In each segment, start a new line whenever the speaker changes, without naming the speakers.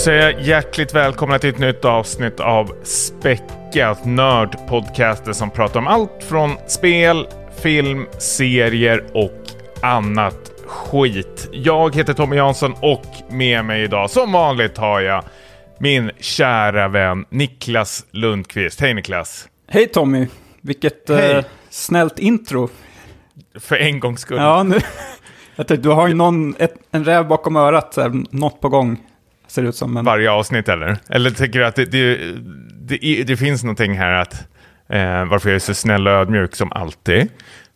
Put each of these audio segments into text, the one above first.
säger jag hjärtligt välkomna till ett nytt avsnitt av Späckat Nördpodcaster som pratar om allt från spel, film, serier och annat skit. Jag heter Tommy Jansson och med mig idag som vanligt har jag min kära vän Niklas Lundqvist. Hej Niklas!
Hej Tommy! Vilket
Hej.
eh, snällt intro.
För en gångs skull.
Ja, nu, jag tänkte, du har ju någon, ett, en räv bakom örat, så här, något på gång. Ser ut som. Men,
Varje avsnitt eller? Eller tycker du att det, det, det, det finns någonting här att eh, varför jag är så snäll och ödmjuk som alltid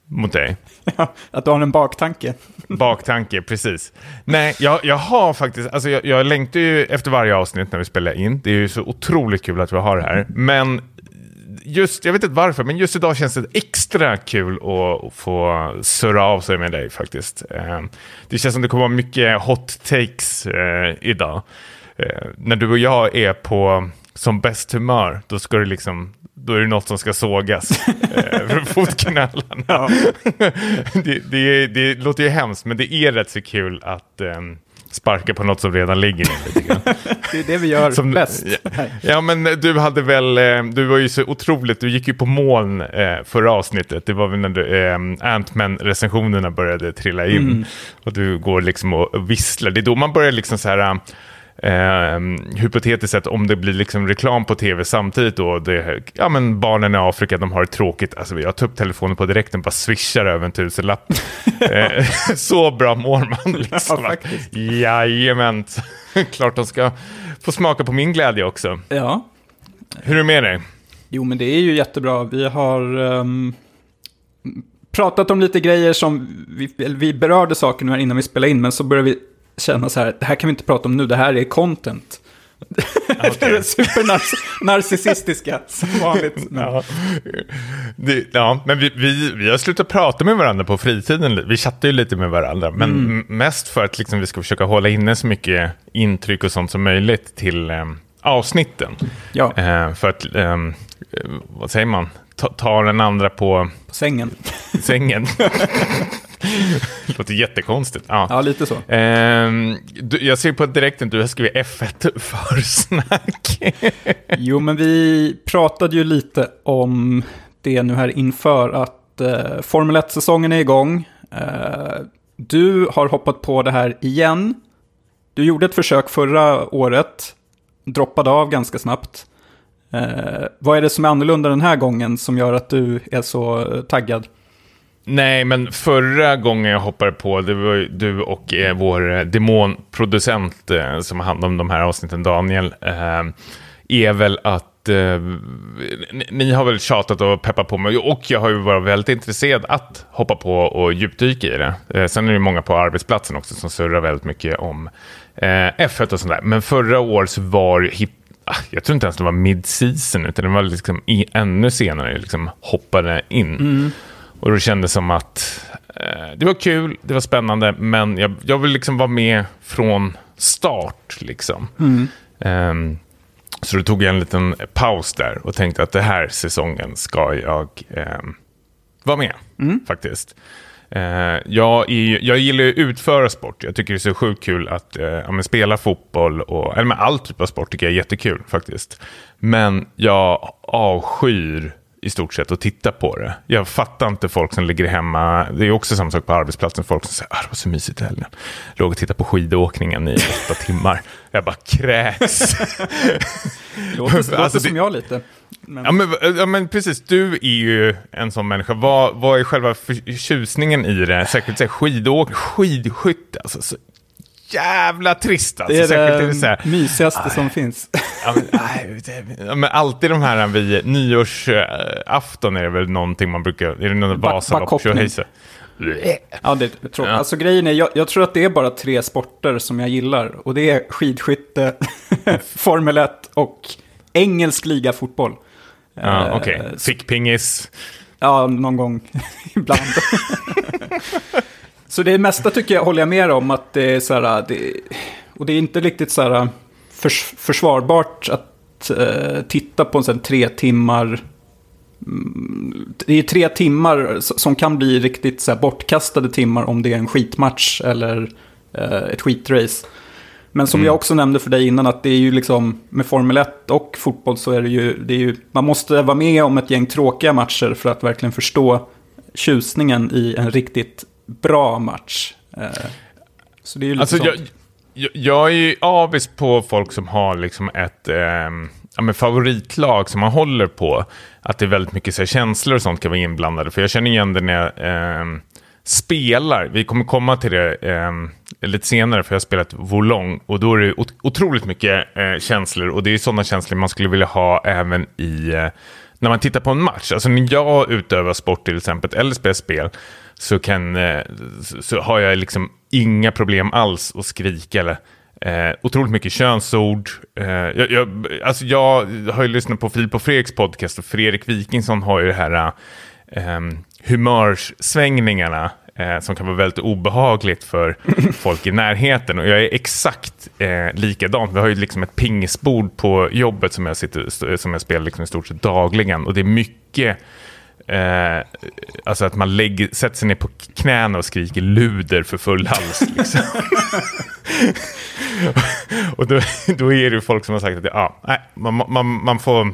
mot dig?
att du har en baktanke.
Baktanke, precis. Nej, jag, jag har faktiskt, alltså jag, jag längtar ju efter varje avsnitt när vi spelar in. Det är ju så otroligt kul att vi har det här. Men just, jag vet inte varför, men just idag känns det extra kul att, att få surra av sig med dig faktiskt. Eh, det känns som det kommer vara mycket hot takes eh, idag. Eh, när du och jag är på som bäst humör, då ska det liksom då är det något som ska sågas eh, för fotknölarna.
Ja.
det, det, det låter ju hemskt, men det är rätt så kul att ehm, sparka på något som redan ligger ner.
Det är det vi gör
Som-
bäst.
Ja, ja, men du hade väl, eh, du var ju så otroligt, du gick ju på moln eh, förra avsnittet. Det var väl när du, eh, Ant-Man-recensionerna började trilla in. Och du går liksom och visslar. Det är då man börjar liksom så här, eh, hypotetiskt sett, om det blir liksom reklam på tv samtidigt då, det, ja men barnen i Afrika, de har det tråkigt. Alltså jag tar upp telefonen på direkten, bara swishar över en tusenlapp. eh, så bra mår man liksom.
Ja.
Jajamän, klart de ska få smaka på min glädje också.
Ja.
Hur är det med dig?
Jo, men det är ju jättebra. Vi har ehm, pratat om lite grejer som vi, vi berörde saker nu här innan vi spelade in, men så började vi känna så här, det här kan vi inte prata om nu, det här är content.
Okej.
Supernarcissistiska, som vanligt.
Ja, det, ja men vi, vi, vi har slutat prata med varandra på fritiden. Vi chattar ju lite med varandra, men m- mest för att liksom vi ska försöka hålla inne så mycket intryck och sånt som möjligt till eh, avsnitten.
Ja,
Eh, för att, eh, vad säger man, ta, ta den andra på
på sängen.
sängen. det låter jättekonstigt. Ja.
Ja, lite så.
Ehm, du, jag ser på direkten att du har skrivit F1 för snack.
Jo, men vi pratade ju lite om det nu här inför att eh, Formel 1-säsongen är igång. Eh, du har hoppat på det här igen. Du gjorde ett försök förra året, droppade av ganska snabbt. Eh, vad är det som är annorlunda den här gången som gör att du är så eh, taggad?
Nej, men förra gången jag hoppade på, det var ju du och eh, vår eh, demonproducent eh, som har hand om de här avsnitten, Daniel, eh, är väl att eh, ni, ni har väl tjatat och peppat på mig och jag har ju varit väldigt intresserad att hoppa på och djupdyka i det. Eh, sen är det ju många på arbetsplatsen också som surrar väldigt mycket om F1 och sånt där. Men förra året så var det hip ah, jag tror inte ens det var mid-season, utan det var liksom i, ännu senare jag liksom hoppade in. Mm. Och då kändes det som att eh, det var kul, det var spännande, men jag, jag vill liksom vara med från start. Liksom. Ehm, så då tog jag en liten paus där och tänkte att den här säsongen ska jag ehm, vara med, faktiskt. Eh, jag, är, jag gillar ju att utföra sport. Jag tycker det är så sjukt kul att eh, ja, men spela fotboll, och, eller med all typ av sport tycker jag är jättekul faktiskt. Men jag avskyr i stort sett att titta på det. Jag fattar inte folk som ligger hemma. Det är också samma sak på arbetsplatsen. Folk som säger att det var så mysigt i helgen. Låg och tittade på skidåkningen i åtta timmar. Jag bara kräks.
Låter, låter
Alltså,
som
det-
jag lite. Men,
Ja men, ja men precis, du är ju en sån människa. Vad, vad är själva förtjusningen i det? Särskilt så här, skidåk, skidskytte. Alltså, så jävla trist alltså.
det är
Särskilt
det
är det här,
mysigaste som finns.
ja, men, nej, det- ja, men alltid de här vid nyårsafton är det väl någonting man brukar, är det någon
Back-
Vasalopp,
backhoppning.
tjohejse?
Ja, det är tråkigt. Alltså grejen är, jag, jag tror att det är bara tre sporter som jag gillar. Och det är skidskytte, Formel 1 och engelsk ligafotboll.
Ja,
Eh,
okej.
så-
Fickpingis.
Ja, någon gång ibland. så det mesta tycker jag håller jag med om att det är så här, det, och det är inte riktigt så här förs, försvarbart att eh, titta på en sån tre timmar mm, det är tre timmar som kan bli riktigt så här bortkastade timmar om det är en skitmatch eller eh, ett skitrace. Men som jag också nämnde för dig innan, att det är ju liksom med Formel 1 och fotboll så är det ju, det är ju, man måste vara med om ett gäng tråkiga matcher för att verkligen förstå tjusningen i en riktigt bra match. Eh, Så det är ju lite
Alltså,
sånt.
jag, jag, jag är ju avis på folk som har liksom ett ehm, ja, favoritlag som man håller på. Att det är väldigt mycket så här, känslor och sånt kan vara inblandade. För jag känner igen det när jag ehm, spelar. Vi kommer komma till det ehm, lite senare, för jag har spelat Volong. Och då är det ot- otroligt mycket eh, känslor. Och det är sådana känslor man skulle vilja ha även i... Eh, när man tittar på en match. Alltså när jag utövar sport till exempel, eller spelar spel, så, kan, eh, så, har jag liksom inga problem alls att skrika eller eh, otroligt mycket könsord. Eh, jag, jag, alltså jag har ju lyssnat på Filip och Fredriks podcast och Fredrik Wikingsson har ju det här eh, humörsvängningarna eh, som kan vara väldigt obehagligt för folk i närheten. Och jag är exakt eh, likadant. Vi har ju liksom ett pingisbord på jobbet som jag, sitter, som jag spelar liksom i stort sett dagligen. Och det är mycket Eh, alltså att man lägger, sätter sig ner på knäna och skriker luder för full hals. Liksom. och då, då är det ju folk som har sagt att ja, nej, man, man, man får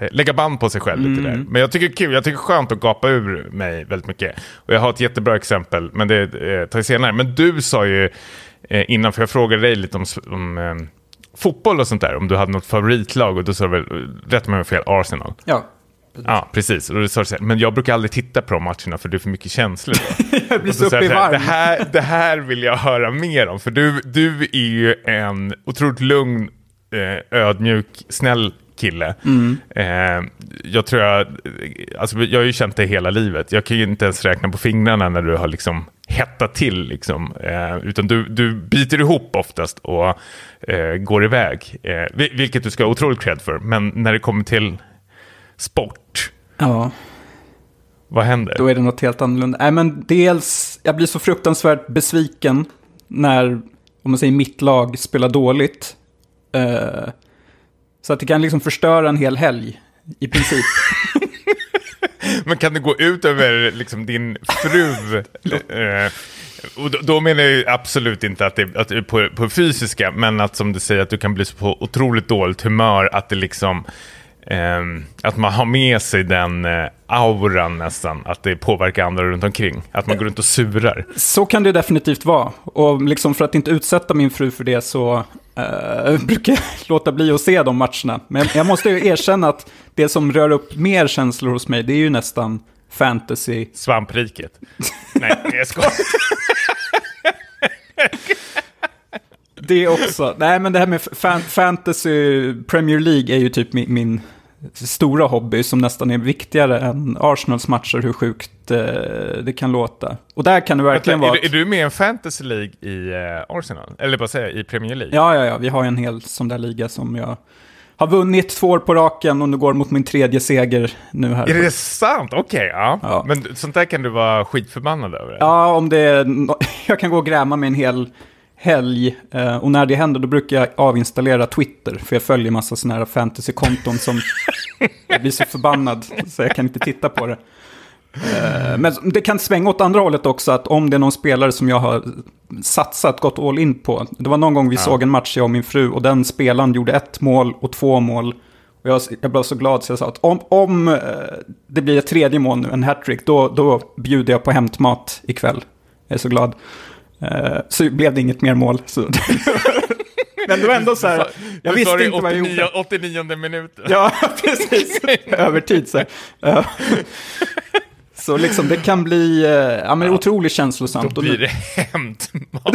eh, lägga band på sig själv lite där. Men jag tycker det är kul, jag tycker det är skönt att gapa ur mig väldigt mycket. Och jag har ett jättebra exempel, men det eh, tar jag senare. Men du sa ju eh, innan, för jag frågade dig lite om, om eh, fotboll och sånt där, om du hade något favoritlag och då sa du väl, rätt mig om jag fel, Arsenal.
Ja,
Ja, precis. Och så här, men jag brukar aldrig titta på de matcherna för det är för mycket känslor.
Jag blir så
så
i
jag så här, det, här, det här vill jag höra mer om, för du, du är ju en otroligt lugn, eh, ödmjuk, snäll kille.
Mm.
Eh, jag tror jag, alltså jag har ju känt dig hela livet. Jag kan ju inte ens räkna på fingrarna när du har liksom hettat till. Liksom. Eh, utan du, du biter ihop oftast och eh, går iväg. Eh, vil- vilket du ska ha otroligt cred för. Men när det kommer till sport,
Ja,
vad händer?
då är det något helt annorlunda. Nej, men dels, jag blir så fruktansvärt besviken när, om man säger mitt lag spelar dåligt. Eh, så att det kan liksom förstöra en hel helg, i princip.
Men kan det gå ut över liksom, din fru? Eh, och då, då menar jag absolut inte att det, att det är på, på fysiska, men att som du säger, att du kan bli så på otroligt dåligt humör, att det liksom... ehm, att man har med sig den eh, auran nästan, att det påverkar andra runt omkring. Att man går runt och surar.
Så kan det definitivt vara. Och liksom för att inte utsätta min fru för det så eh, brukar jag låta bli att se de matcherna. Men jag måste ju erkänna att det som rör upp mer känslor hos mig, det är ju nästan fantasy.
Svampriket. Nej, jag skojar.
Det också. Nej, men det här med fan, fantasy Premier League är ju typ min, min stora hobby som nästan är viktigare än Arsenals matcher, hur sjukt eh, det kan låta. Och där kan det verkligen vara...
är, du- är du med i en fantasy League i eh, Arsenal? Eller vad säger jag, i Premier League?
Ja, ja, ja. Vi har en hel sån där liga som jag har vunnit två år på raken och nu går mot min tredje seger nu här.
Är det sant? Okej, ja.
Ja.
Men sånt där kan du vara skitförbannad över?
Ja, om det är... Jag kan gå och gräma med en hel helg. eh, Och när det händer då brukar jag avinstallera Twitter. För jag följer massa sådana här fantasy-konton som... Jag blir så förbannad så jag kan inte titta på det. Eh, Men det kan svänga åt andra hållet också. Att om det är någon spelare som jag har satsat, gått all in på. Det var någon gång vi såg en match, jag och min fru. Och den spelaren gjorde ett mål och två mål. Och jag, jag blev så glad så jag sa att om, om eh, det blir ett tredje mål nu, en hattrick, då, då bjuder jag på hämtmat ikväll. Jag är så glad. Eh, så blev det inget mer mål. Så. Men det var ändå så här, jag visste inte vad jag
89,
gjorde.
89 minuten.
Ja, precis. Övertid så här. Ja. Så liksom det kan bli eh, ja, men otroligt känslosamt.
Då blir det hämtmat.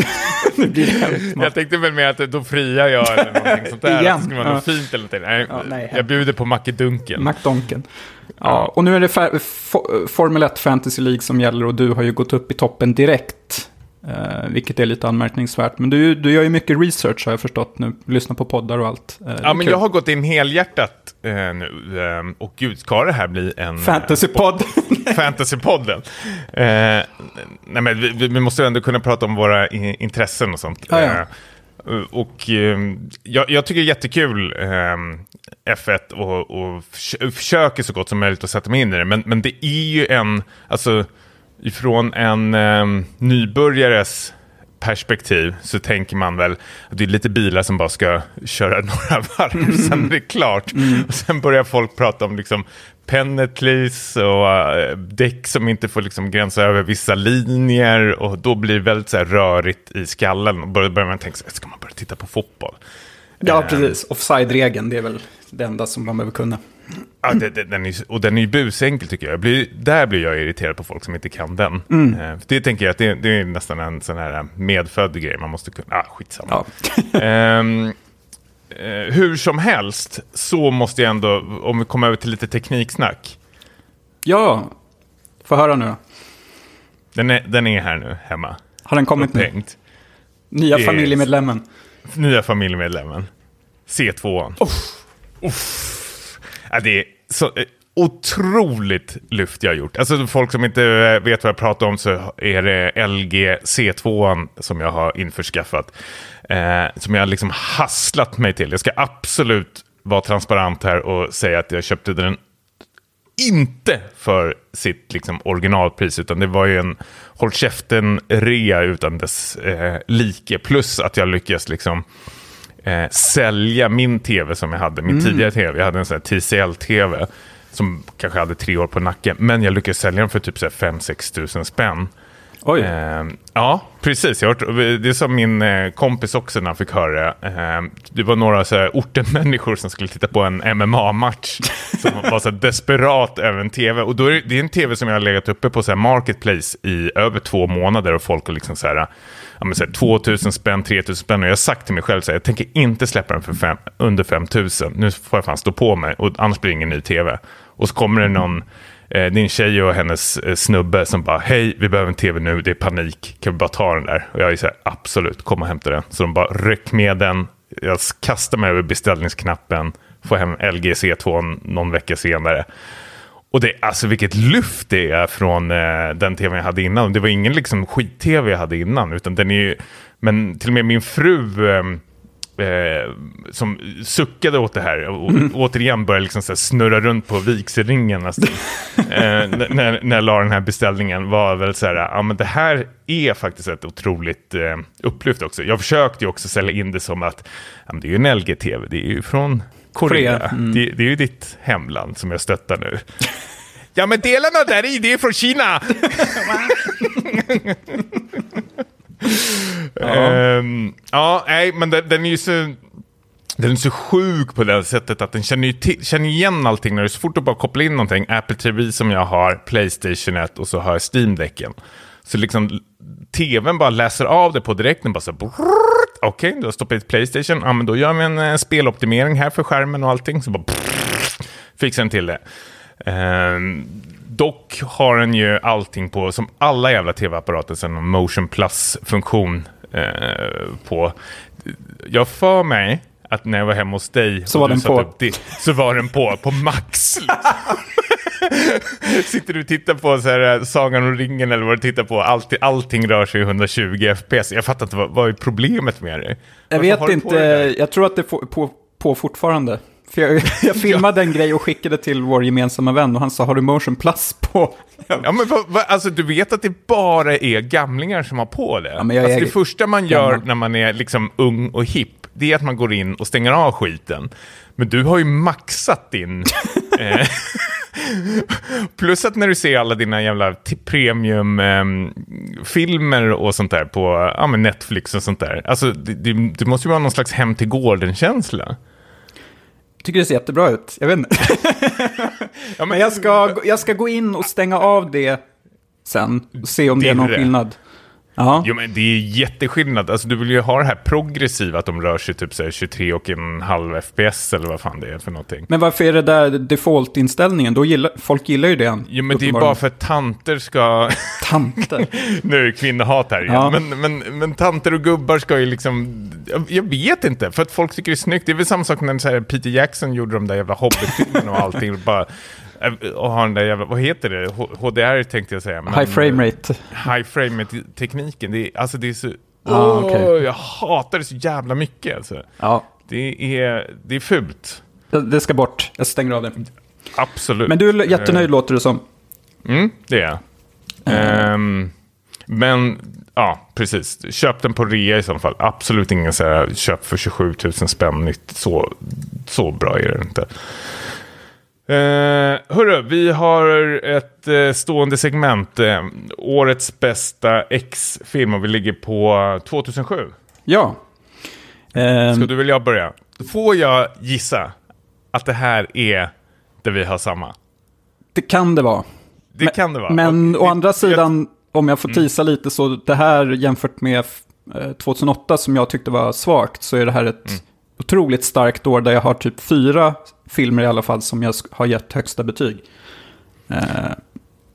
blir.
Jag tänkte väl med att då friar jag eller någonting sånt där.
Igen.
Det ska vara
Ja.
något fint eller någonting. Nej,
Ja, nej,
jag bjuder på mackedunken.
McDonken. Ja, och nu är det Formel 1 Fantasy League som gäller och du har ju gått upp i toppen direkt. Eh, vilket är lite anmärkningsvärt. Men du, du gör ju mycket research har jag förstått nu. Lyssnar på poddar och allt. Eh,
Ja, men
kul.
jag har gått in helhjärtat eh, nu. Eh, och gud, ska det här bli en... eh,
Fantasypodd.
Fantasypodden. Eh, nej, men vi, vi- måste ändå kunna prata om våra i, intressen och sånt.
Ja, ja.
Eh, och eh, jag, jag tycker det är jättekul eh, F1 och, och förs- försöker så gott som möjligt att sätta mig in i det. Men, men det är ju en, alltså ifrån en eh, nybörjares perspektiv så tänker man väl att det är lite bilar som bara ska köra några varv, sen är det klart. Och sen börjar folk prata om liksom penalties och uh, däck som inte får liksom gränsa över vissa linjer och då blir det väldigt så här rörigt i skallen och börjar börjar man tänka, så här, ska man börja titta på fotboll?
Ja,
Eh,
precis. Offside-regeln, det är väl det enda som man behöver kunna.
Ja, det, det, den är, och den är ju busenkel tycker jag. jag blir, där blir jag irriterad på folk som inte kan den. Eh, för det tänker jag att det, det är nästan en sån här medfödd grej man måste kunna. Ah, skitsamma.
Ja.
Ehm, eh, hur som helst så måste jag ändå, om vi kommer över till lite tekniksnack.
ja, få höra nu.
Den är, den är här nu hemma.
Har den kommit nu?
Upphängt.
Nya
Yes.
familjemedlemmen.
Nya familjemedlemmen. C2. Ja, det är så eh, otroligt lyft jag har gjort. Alltså folk som inte eh, vet vad jag pratar om så är det LG C2 som jag har införskaffat. Eh, som jag har liksom hasslat mig till. Jag ska absolut vara transparent här och säga att jag köpte den inte för sitt liksom, originalpris, utan det var ju en håll käften-rea utan dess eh, like. Plus att jag lyckas liksom, eh, sälja min tv som jag hade, min tidigare tv. Jag hade en sån här TCL-tv som kanske hade tre år på nacken. Men jag lyckades sälja den för typ 5-6 tusen spänn.
Oj.
Eh, ja, precis. Jag hört, det sa min eh, kompis också när han fick höra det. Eh, det var några så här, ortenmänniskor som skulle titta på en MMA-match. som var så här, desperat över en tv. Och då är det, det är en tv som jag har legat uppe på så här, Marketplace i över två månader. Och folk har liksom så här, ja, men så här, 2000 spänn, 3000 spänn. Och jag har sagt till mig själv så här, jag tänker inte släppa den för fem, under 5000. Nu får jag fan stå på mig. Och annars blir det ingen ny tv. Och så kommer det någon Eh, det är en tjej och hennes eh, snubbe som bara, hej, vi behöver en tv nu, det är panik, kan vi bara ta den där? Och jag är så här, absolut, kom och hämta den. Så de bara ryck med den, jag kastar mig över beställningsknappen, får hem LG C2 någon vecka senare. Och det, alltså vilket luft det är från eh, den tv jag hade innan. Det var ingen liksom skit-tv jag hade innan, utan den är ju, men till och med min fru, eh, eh, som suckade åt det här och återigen började liksom snurra runt på vigselringen nästan. eh, när, när jag la den här beställningen var väl så här, ja men det här är faktiskt ett otroligt eh, upplyft också. Jag försökte ju också sälja in det som att ja, det är ju en LG-TV, det är ju från Korea.
Korea, mm.
Det, det är ju ditt hemland som jag stöttar nu. Ja men delarna där i, det är från Kina! Ja, Um, ja nej, men den, den är ju så... Den är så sjuk på det sättet att den känner, ju till, känner igen allting. När du så fort du bara kopplar in någonting, Apple TV som jag har, Playstation 1 och så har jag Steam-däcken. Så liksom tvn bara läser av det på direkten. Bara så Okej, du har stoppat i Playstation. Ja, men då gör vi en eh, speloptimering här för skärmen och allting. Så bara brrrt, fixar den till det. Um, dock har den ju allting på, som alla jävla tv-apparater, sen en motion plus-funktion eh, på. Jag för mig att när jag var hemma hos dig
Så var den på.
det, så var den på, på max. liksom. Sitter du och tittar på så här, eh, Sagan om ringen eller vad du tittar på, allting, allting rör sig i 120 fps. Jag fattar inte, vad, vad är problemet med det?
Jag
Varför
vet inte, jag tror att det är på, på fortfarande. För jag, jag filmade en grej och skickade till vår gemensamma vän och han sa, har du motion plus på?
Ja, men vad, vad, alltså, du vet att det bara är gamlingar som har på det.
Ja, men jag
alltså,
är
det första man gör
gammal.
när man är liksom ung och hipp, det är att man går in och stänger av skiten. Men du har ju maxat din... eh, Plus att när du ser alla dina jävla premiumfilmer och sånt där på ja, Netflix och sånt där. Alltså, det, det, det måste ju vara någon slags hem till gården-känsla.
Tycker det ser jättebra ut, jag vet inte.
Ja,
Men jag ska, jag ska gå in och stänga av det sen och se om det är någon
Dirre.
skillnad. Ja.
Jo men det är jätteskillnad. Alltså du vill ju ha det här progressiva, att de rör sig typ så här 23 och en halv FPS eller vad fan det är för någonting.
Men varför är det där default-inställningen? Då gillar, folk gillar ju det.
Jo men det är bara för att tanter ska...
Tanter.
nu är det kvinnohat här igen.
Ja.
Men, men, men tanter och gubbar ska ju liksom... Jag, jag vet inte, för att folk tycker det är snyggt. Det är väl samma sak när så här, Peter Jackson gjorde de där jävla Hobbit-filmerna och allting. bara, och har den där jävla, vad heter det? HDR tänkte jag säga. men-
High frame rate.
high frame tekniken. Det är, alltså det är så...
Ah, okej.
Jag hatar det så jävla mycket alltså.
Ja,
Det är, det är fult.
det ska bort. Jag stänger av det.
Absolut.
Men du är jättenöjd låter det som.
Mm, det är jag. Ehm, men, ja, Ja, precis. Köp den på rea i så fall. Absolut ingen så här, köp för 27 000 spänn nytt. Så, så bra är det inte. Eh, hörru, vi har ett eh, stående segment. Eh, årets bästa X-film och vi ligger på 2007.
Ja. Ehm,
Ska du vilja börja? Får jag gissa att det här är där vi har samma?
det kan det vara.
Det kan det vara.
Men
Och-
å andra
jag-
sidan, om jag får tisa lite, så det här jämfört med eh, 2008 som jag tyckte var svagt, så är det här ett
Mm.
otroligt starkt år där jag har typ fyra filmer i alla fall som jag har gett högsta betyg. Eh,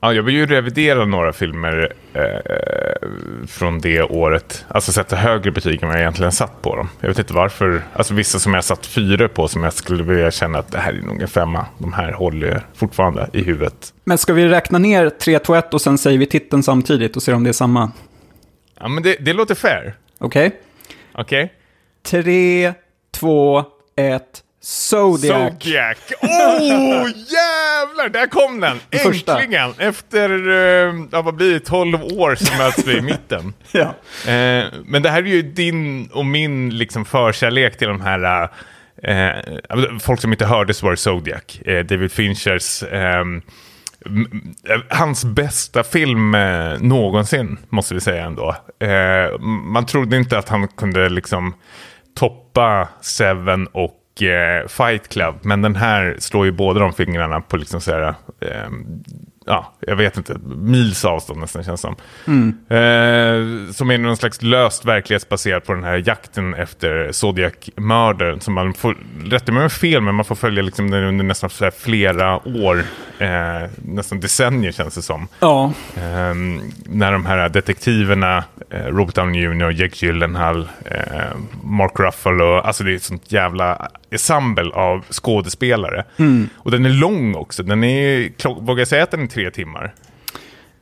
Ja, jag vill ju revidera några filmer eh, från det året. Alltså sätta högre betyg än vad jag egentligen satt på dem. Jag vet inte varför. Alltså vissa som jag satt fyra på som jag skulle vilja känna att det här är nog en femma. De här håller fortfarande i huvudet.
men ska vi räkna ner 3, 2, 1 och sen säger vi titeln samtidigt och ser om det är samma?
Ja, men det, det låter fair.
Okej?
Okej?
3, 2, 1, Zodiac.
Zodiac. Oh, jävlar! Där kom den! Äntligen! Efter, eh, ja, vad blir det, 12 år så möts vi i mitten.
Ja.
Eh, men det här är ju din och min liksom förkärlek till de här... Eh, folk som inte hörde så var det Zodiac. David Finchers... ehm, eh, hans bästa film eh, någonsin, måste vi säga ändå. Man trodde inte att han kunde liksom toppa Seven och Eh, Fight Club. Men den här slår ju båda de fingrarna på liksom så här, eh, ja, jag vet inte, mils avstånd nästan känns som. Eh, som är någon slags löst verklighetsbaserat på den här jakten efter Zodiac-mördaren. Som man får, rätta mig om jag fel, men man får följa liksom den under nästan flera år, eh, nästan decennier känns det som.
Ja,
Ehm, när de här detektiverna, eh, Robert Downey Jr, Jake Gyllenhaal, eh, Mark Ruffalo, alltså det är ett sånt jävla ensemble av skådespelare. Och den är lång också, den är, vågar jag säga att den är tre timmar?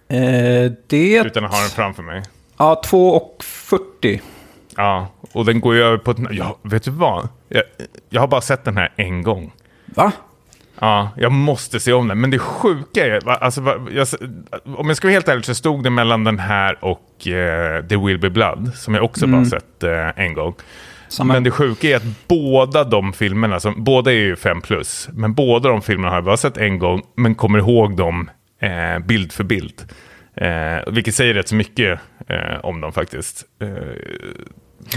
eh, det...
Utan att ha den framför mig.
Ja, 2 och 40.
Ja, och den går ju över på ett... Ja, vet du vad? Jag, jag har bara sett den här en gång.
Va?
Ja, jag måste se om den. Men det sjuka är, alltså, jag, om jag ska vara helt ärlig så stod det mellan den här och eh, The Will Be Blood, som jag också bara sett eh, en gång.
Samma.
Men det sjuka är att båda de filmerna, som, båda är ju 5 plus, men båda de filmerna har jag bara sett en gång, men kommer ihåg dem eh, bild för bild. Eh, vilket säger rätt så mycket eh, om dem faktiskt. Eh,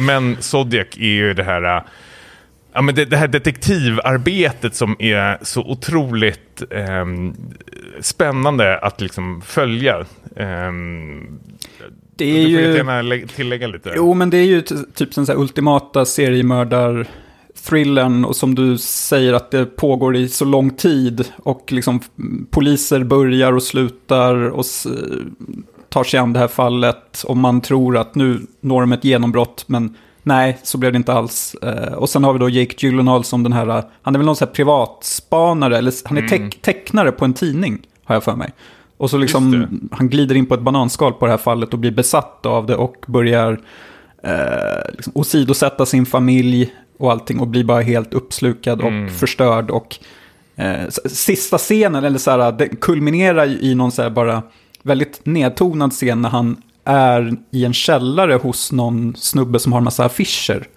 men Zodiac är ju det här... eh, Ja, men det, det här detektivarbetet som är så otroligt ehm, spännande att liksom följa. Ehm,
Det är
du får
ju...
gärna lä- tillägga lite.
Jo, men det är ju typ den så här seriemördar-thrillern och som du säger att det pågår i så lång tid och liksom mm, poliser börjar och slutar och tar sig an det här fallet och man tror att nu når de ett genombrott men nej, så blev det inte alls. Eh, Och sen har vi då Jake Gyllenhaal som den här, han är väl någon så här privatspanare eller han är teck- tecknare på en tidning har jag för mig. Och så liksom, han glider in på ett bananskal på det här fallet och blir besatt av det och börjar eh, liksom åsidosätta sin familj och allting och blir bara helt uppslukad och förstörd. Och eh, sista scenen, eller så här, den kulminerar i någon så här bara väldigt nedtonad scen när han är i en källare hos någon snubbe som har en massa affischer.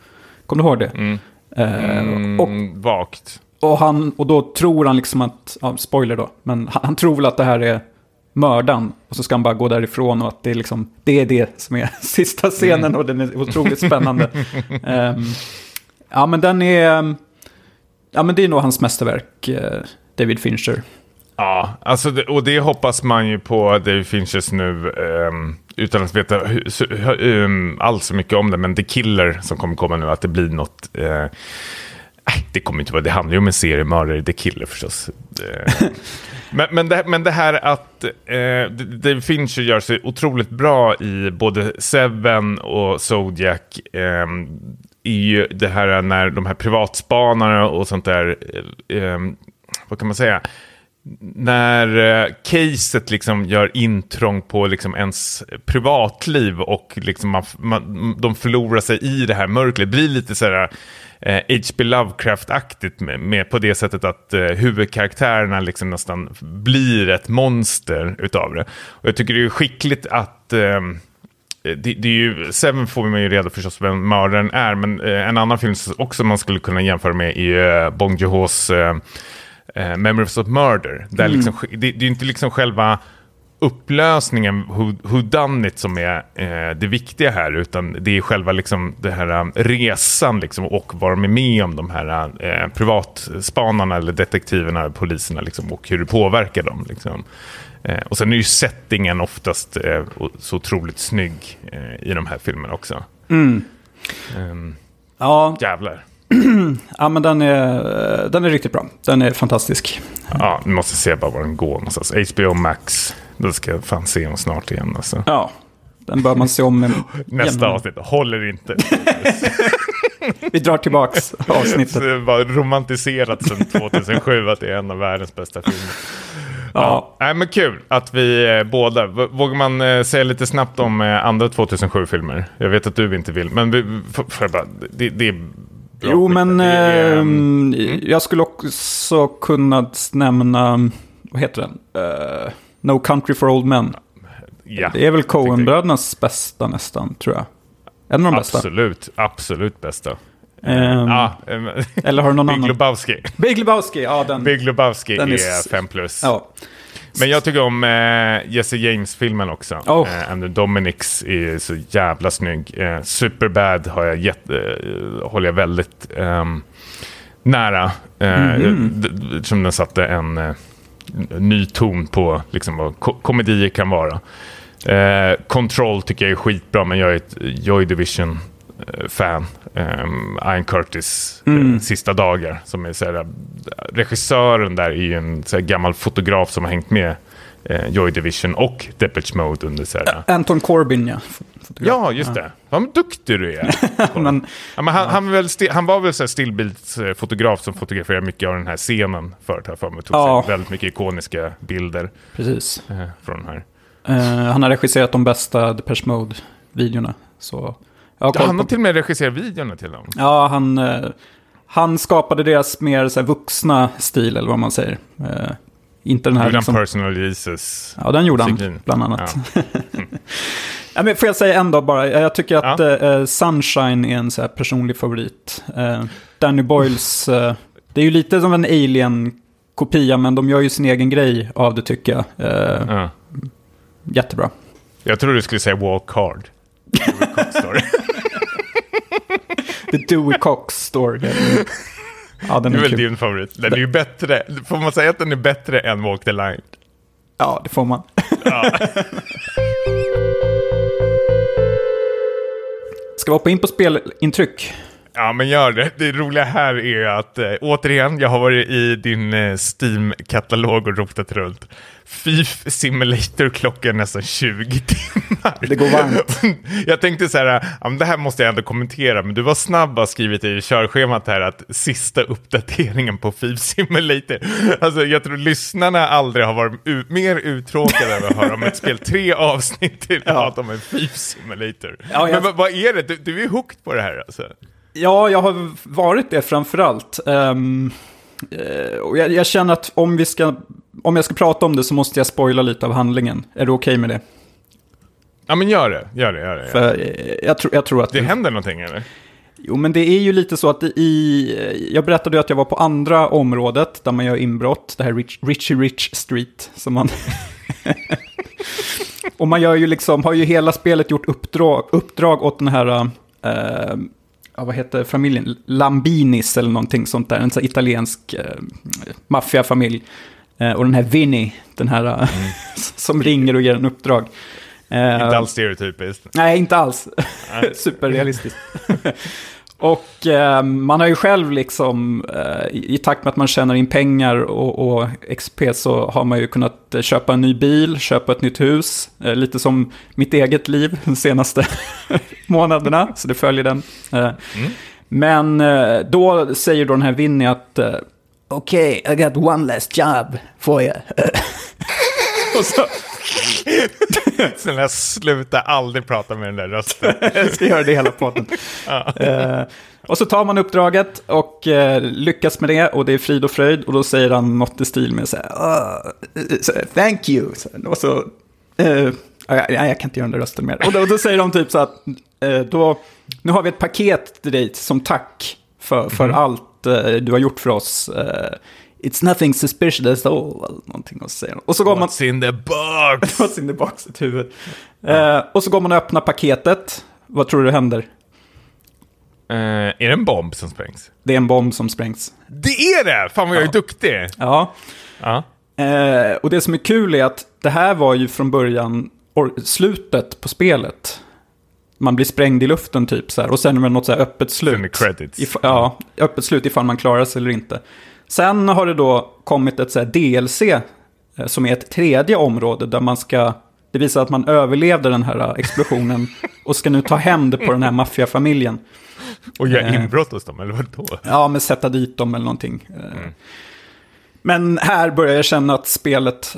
Kommer du ihåg det? Eh, och
Mm, vagt.
och, han, och då tror han liksom att, ja, spoiler då, men han, han tror väl att det här är mördaren. Och så ska han bara gå därifrån och att det är liksom, det är det som är sista scenen och den är otroligt spännande. Ehm, ja men den är, mm, ja men det är nog hans mästerverk, eh, David Fincher.
Ja, alltså det, och det hoppas man ju på David Finchers nu, um, utan att veta um, alls så mycket om det, men The Killer som kommer komma nu, att det blir något... Eh, det kommer inte vara, det handlar ju om en seriemördare, The Killer förstås. Eh, men, men, det, men det här att eh, David Fincher gör sig otroligt bra i både Seven och Zodiac, eh, är ju det här när de här privatspanarna och sånt där, eh, ehm, vad kan man säga? när eh, caset liksom gör intrång på liksom ens privatliv och liksom man, man, de förlorar sig i det här mörkret. Det blir lite så här eh, H.P. Lovecraft-aktigt med, med på det sättet att eh, huvudkaraktärerna liksom nästan blir ett monster utav det. Och jag tycker det är skickligt att eh, det, det är ju, Seven får man ju reda förstås vem mördaren är, men eh, en annan film som också man skulle kunna jämföra med är uh, Bong Joon-hos uh, uh, Memories of Murder. Där
Mm.
liksom, det, det är ju inte liksom själva upplösningen, who, who done it, som är eh, det viktiga här, utan det är själva liksom, det här resan liksom, och vad de är med om, de här eh, privatspanarna eller detektiverna, poliserna, liksom, och hur det påverkar dem. Liksom. Eh, och sen är ju settingen oftast eh, så otroligt snygg eh, i de här filmerna också.
Mm.
Ehm,
Ja,
jävlar.
ja, men den är, den är riktigt bra. Den är fantastisk.
Ja, nu måste se bara var den går någonstans. HBO Max, då ska jag fan se den snart igen. Alltså.
Ja, den bör man se om.
Nästa avsnitt håller inte.
Vi drar tillbaks avsnittet.
Så det var romantiserat sedan 2007 att det är en av världens bästa filmer.
Ja.
Nej, men kul att vi eh, båda, v- vågar man eh, säga lite snabbt om eh, andra 2007-filmer? Jag vet att du inte vill, men vi, får jag bara, det, det är bra
Jo, men
Det är,
ehm,
mm.
jag skulle också kunna nämna, vad heter den? Eh, no Country for Old Men.
ja,
Det är väl Coen-brödernas bästa nästan, tror jag. En av de bästa.
Absolut, absolut bästa.
Ehm,
Ja,
Eller har du någon
Big
annan?
Lebowski.
Big Lebowski, ja den.
Big Lebowski
Den är
är
s-
5 plus.
Ja.
Men jag tycker om eh, Jesse James-filmen också.
Oh.
Eh, And the Dominics är så jävla snygg. Eh, Superbad har jag gett, eh, håller jag väldigt ehm, nära. D- d- Som den satte en eh, ny ton på liksom, vad ko- komedier kan vara. Eh, Control tycker jag är skitbra, men jag är ett Joy Division-fan. Um, Ian Curtis
Mm.
eh, sista dagar. Som är så regissören där är ju en så gammal fotograf som har hängt med eh, Joy Division och Depeche Mode under så här,
Anton Corbin, ja. Fotograf.
Ja, just det. Vad duktig du är.
Men,
Ja, men han, han, var väl sti- han var väl så stillbildsfotograf som fotograferade mycket av den här scenen förut. Här för mig. Tog
Ja.
väldigt mycket ikoniska bilder
precis.
eh, från här.
Eh, han har regisserat de bästa Depeche Mode-videorna. Så
Ja, han har till och med regisserat videorna till dem.
Ja, han, eh, han skapade deras mer så här, vuxna stil, eller vad man säger. Eh, inte den här...
Gjorde han
Liksom...
Personal Jesus?
Ja, den gjorde han, bland annat.
Ja.
Ja, men får jag säga en dag bara? Jag tycker att
Ja.
eh, Sunshine är en så här personlig favorit. Eh, Danny Boyles, eh, det är ju lite som en Alien-kopia, men de gör ju sin egen grej av det tycker jag. Eh,
Ja.
jättebra.
Jag tror du skulle säga Walk Hard. Story.
The Dewey Cox Story. Ja, den
Det är
är
väl
kul.
din favorit. Den är ju bättre. Får man säga att den är bättre än Walk the Line?
Ja, det får man.
Ja.
Ska vi hoppa in på spelintryck?
Ja, men gör det. Det roliga här är att, äh, återigen, jag har varit i din äh, Steam-katalog och rotat runt. FIF Simulator klockan nästan 20 timmar.
Det går varmt.
jag tänkte så här, ja, men det här måste jag ändå kommentera, men du var snabb och skrivit i körschemat här att sista uppdateringen på FIF Simulator. Alltså jag tror lyssnarna aldrig har varit u- mer uttråkade över att höra om ett spel. Tre avsnitt till
Ja.
att om en FIF Simulator.
Ja, jag-
Men vad, vad är det? Du, du är hooked på det här alltså?
Ja, jag har varit det framförallt. Um, och jag, jag känner att om, vi ska, om jag ska prata om det så måste jag spoila lite av handlingen. Är du okej med det?
Ja men gör det, gör det, gör det.
För eh, jag, tror- jag tror att...
Det händer någonting eller?
Jo, men det är ju lite så att i... Jag berättade ju att jag var på andra området där man gör inbrott. Det här Rich, Richie Rich Street. Som man... och man gör ju liksom, har ju hela spelet gjort uppdrag, uppdrag åt den här... eh, ja, vad heter familjen? Lambinis eller någonting sånt där. En sån italiensk uh, maffiafamilj. Eh, och den här Vinny, den här eh, som ringer och ger en uppdrag. Eh,
Inte alls stereotypiskt.
Nej, inte alls. Superrealistiskt. och eh, man har ju själv liksom, eh, i i takt med att man tjänar in pengar och, och XP så har man ju kunnat eh, köpa en ny bil, köpa ett nytt hus. Eh, lite som mitt eget liv de senaste månaderna, så det följer den. Eh, Men eh, då säger då den här Winnie att Okej, I got one last job for you. och så,
Snälla sluta aldrig prata med den där rösten.
Jag ska göra det hela podden. Eh, och så tar man uppdraget och eh, lyckas med det och det är frid och fröjd. Och då säger han något i stil med så här, "Ah, eh, så här, thank you. Och så, eh, Ja, jag, jag kan inte göra den där rösten mer. Och då, då säger de typ så att, eh, då, nu har vi ett paket till dig som tack för, för
Mhm.
allt eh, du har gjort för oss. It's nothing suspicious at all. eller Någonting och säger. Och så går man...
What's in the box?
What's in the box i huvudet. Eh, och så går man och öppnar paketet. Vad tror du händer?
Eh, är det en bomb som sprängs?
Det är en bomb som sprängs.
Det är det! Fan vad jag är duktig!
Ja.
Ja.
Eh, och det som är kul är att det här var ju från början slutet på spelet. Man blir sprängd i luften typ så här. Och sen är det något så här öppet slut.
Credits.
If- ja, öppet slut ifall man klarar sig eller inte. Sen har det då kommit ett så DLC eh, som är ett tredje område där man ska... Det visar att man överlevde den här eh, explosionen och ska nu ta hämnd på den här maffiafamiljen.
Och göra
Eh.
inbrott hos dem, eller vadå?
Ja, men sätta dit dem eller någonting.
Mm.
Men här börjar jag känna att spelet,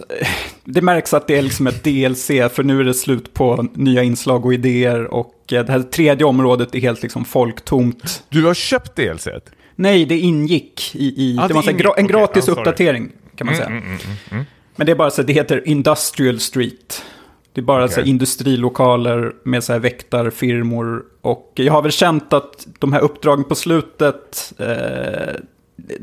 det märks att det är liksom ett DLC, för nu är det slut på nya inslag och idéer och det här tredje området är helt liksom folktomt.
Du har köpt DLC? -et?
Nej, det ingick i, i
Ah,
det var så
ingick,
en gratis
Ja, sorry.
uppdatering kan man säga.
Mm, mm, mm, mm.
Men det är bara så att det heter Industrial Street. Det är bara så här
Okej.
industrilokaler med så här väktarfirmor. Och jag har väl känt att de här uppdragen på slutet eh,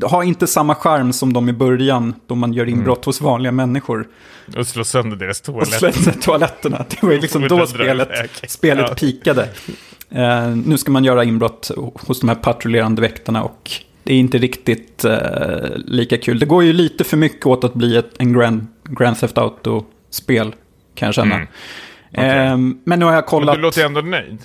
har inte samma charm som de i början. Då man gör inbrott hos vanliga människor.
Och slå sönder deras
Och
toalett.
slänger toaletterna. Det var ju liksom då spelet,
iväg.
spelet
Ja.
pikade. Eh, nu ska man göra inbrott hos de här patrullerande väktarna. Och det är inte riktigt eh, lika kul. Det går ju lite för mycket åt att bli ett, en Grand, Grand Theft Auto-spel, kan jag känna.
Mm. Okej.
Eh, men nu har jag
Men
kollat.
du låter ändå nöjd.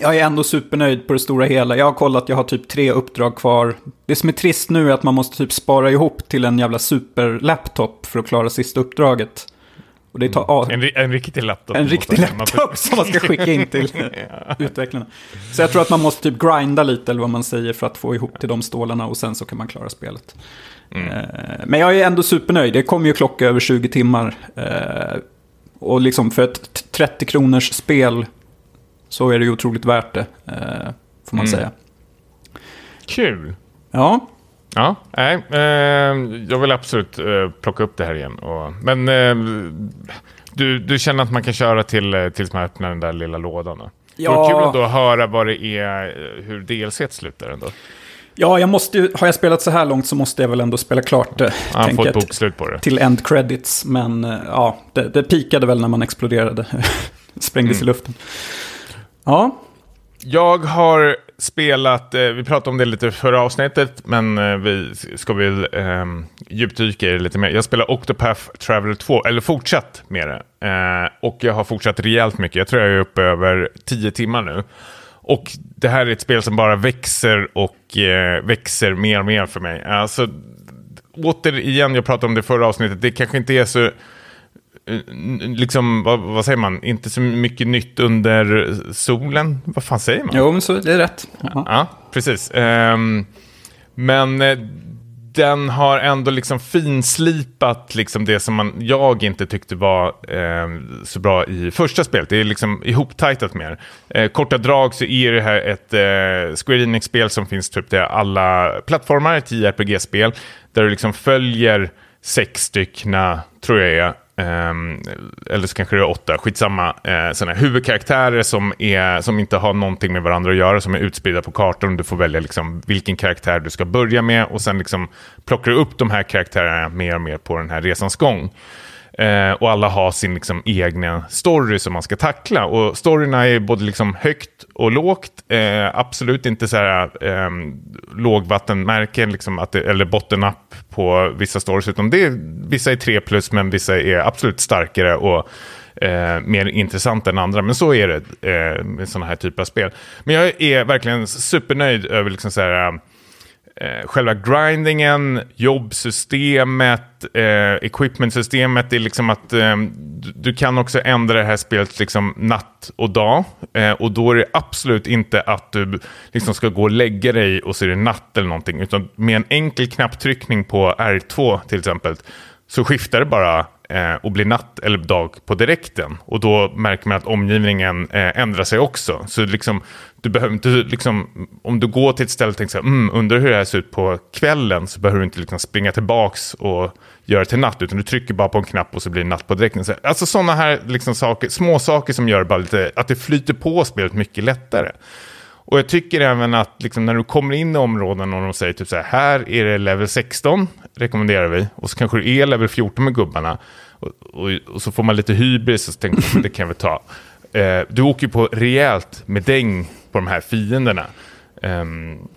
Jag är ändå supernöjd på det stora hela. Jag har kollat, jag har typ tre uppdrag kvar. Det som är trist nu är att man måste typ spara ihop till en jävla superlaptop för att klara sista uppdraget. Och det tar ah,
En, en riktig laptop.
en riktig laptop som man ska skicka in till utvecklarna. Så jag tror att man måste typ grinda lite, eller vad man säger, för att få ihop till de stålarna och sen så kan man klara spelet.
Mm.
Eh, Men jag är ändå supernöjd. Det kommer ju klocka över 20 timmar. Eh, Och liksom för ett t- 30 kronors spel så är det ju otroligt värt det, eh, får man
Mm.
säga.
Kul.
Ja,
Ja, nej. Eh, jag vill absolut eh, plocka upp det här igen. Och, men eh, du, du känner att man kan köra till, eh, tills man öppnar den där lilla lådan? Då? Det
Ja.
vore kul ändå att höra vad det är, eh, hur DLC slutar ändå.
ja jag måste ju, har jag spelat så här långt så måste jag väl ändå spela klart det. Tänker
får ett bokslut på det.
till end credits. Men eh, ja, det, det pikade väl när man exploderade. Sprängdes
Mm.
i luften. Ja,
Jag har spelat, eh, vi pratade om det lite förra avsnittet, men eh, vi ska väl eh, djupdyka i det lite mer. Jag spelar Octopath Traveler 2, eller fortsatt med det. Eh, och jag har fortsatt rejält mycket, jag tror jag är uppe över 10 timmar nu. Och det här är ett spel som bara växer och eh, växer mer och mer för mig. Alltså, återigen, jag pratade om det förra avsnittet, det kanske inte är så liksom, vad, vad säger man, inte så mycket nytt under solen. Vad fan säger man?
jo men så det är rätt. Ja.
Ja, precis. Ehm, men eh, den har ändå liksom finslipat liksom det som man, jag inte tyckte var ehm, så bra i första spelet. Det är liksom ihoptajtat mer. Eh, korta drag så är det här ett eh, Square Enix-spel som finns typ till alla plattformar, ett JRPG-spel, där du liksom följer sex styckna, tror jag är, Ehm, eller så kanske det är åtta, skitsamma, eh, uh, sådana huvudkaraktärer som, är, som inte har någonting med varandra att göra, som är utspridda på kartan. Du får välja liksom vilken karaktär du ska börja med och sen liksom plockar du upp de här karaktärerna mer och mer på den här resans gång. Eh, och alla har sin liksom, egna story som man ska tackla. Och storyna är både liksom, högt och lågt. Eh, absolut inte så här eh, lågvattenmärken, liksom, att det, eller bottom-up på vissa stories. Utan det är, vissa är 3 plus, men vissa är absolut starkare och eh, mer intressanta än andra. Men så är det eh, med sådana här typer av spel. Men jag är verkligen supernöjd över liksom, så här, ehm, eh, själva grindingen, jobbsystemet, eh, equipmentsystemet. Det är liksom att eh, du, du kan också ändra det här spelet liksom natt och dag. Eh, och då är det absolut inte att du liksom ska gå och lägga dig och så är det natt eller någonting. Utan med en enkel knapptryckning på R2 till exempel så skiftar det bara eh, och blir natt eller dag på direkten. Och då märker man att omgivningen eh, ändrar sig också. Så liksom, du behöver inte, liksom, om du går till ett ställe och tänker så här, mm, undrar hur det här ser ut på kvällen, så behöver du inte liksom springa tillbaks och göra det till natt, utan du trycker bara på en knapp och så blir det natt på direkten. Så, alltså sådana här liksom saker, små saker som gör bara lite, att det flyter på spelet mycket lättare. Och jag tycker även att liksom, när du kommer in i områden och de säger typ så här, här är det level 16, rekommenderar vi, och så kanske det är level 14 med gubbarna, och, och, och så får man lite hybris och så tänker man, det kan vi ta. Eh, du åker på rejält med däng på de här fienderna. Um,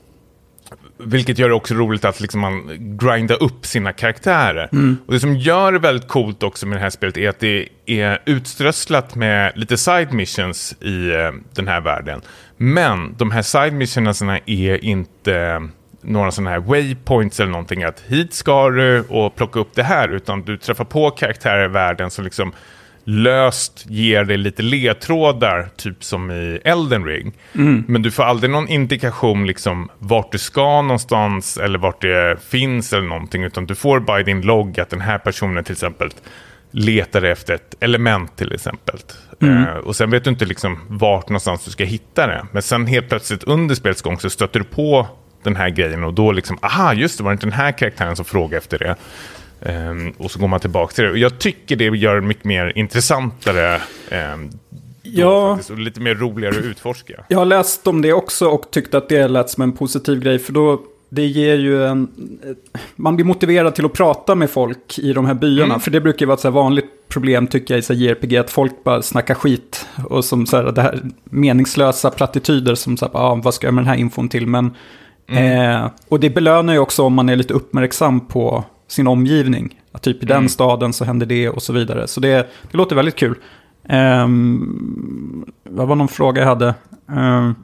vilket gör det också roligt att liksom man grindar upp sina karaktärer. Mm. Och det som gör det väldigt coolt också med det här spelet är att det är utströsslat med lite side missions i uh, den här världen. Men de här side missionerna är inte några sådana här waypoints eller någonting att hit ska du och plocka upp det här, utan du träffar på karaktärer i världen som liksom löst ger dig lite ledtrådar, typ som i Elden Ring. Mm. Men du får aldrig någon indikation liksom vart du ska någonstans eller vart det finns eller någonting, utan du får bara i din logg att den här personen till exempel letar efter ett element till exempel. Mm. Uh, och sen vet du inte liksom vart någonstans du ska hitta det. Men sen helt plötsligt under spelets gång så stöter du på den här grejen och då liksom, aha, just det, var det inte den här karaktären som frågade efter det? Um, och så går man tillbaka till det. Och jag tycker det gör det mycket mer intressantare. Um, ja. Faktiskt, och lite mer roligare att utforska.
Jag har läst om det också och tyckte att det lät som en positiv grej. För då, det ger ju en... Man blir motiverad till att prata med folk i de här byarna. Mm. För det brukar ju vara ett så vanligt problem tycker jag i så JRPG. Att folk bara snackar skit. Och som så här, det här meningslösa plattityder som så här, ah, vad ska jag med den här infon till? Men, mm. eh, och det belönar ju också om man är lite uppmärksam på sin omgivning. Att typ i den mm. staden så händer det och så vidare. Så det, det låter väldigt kul. Um, vad var någon fråga jag hade? Um,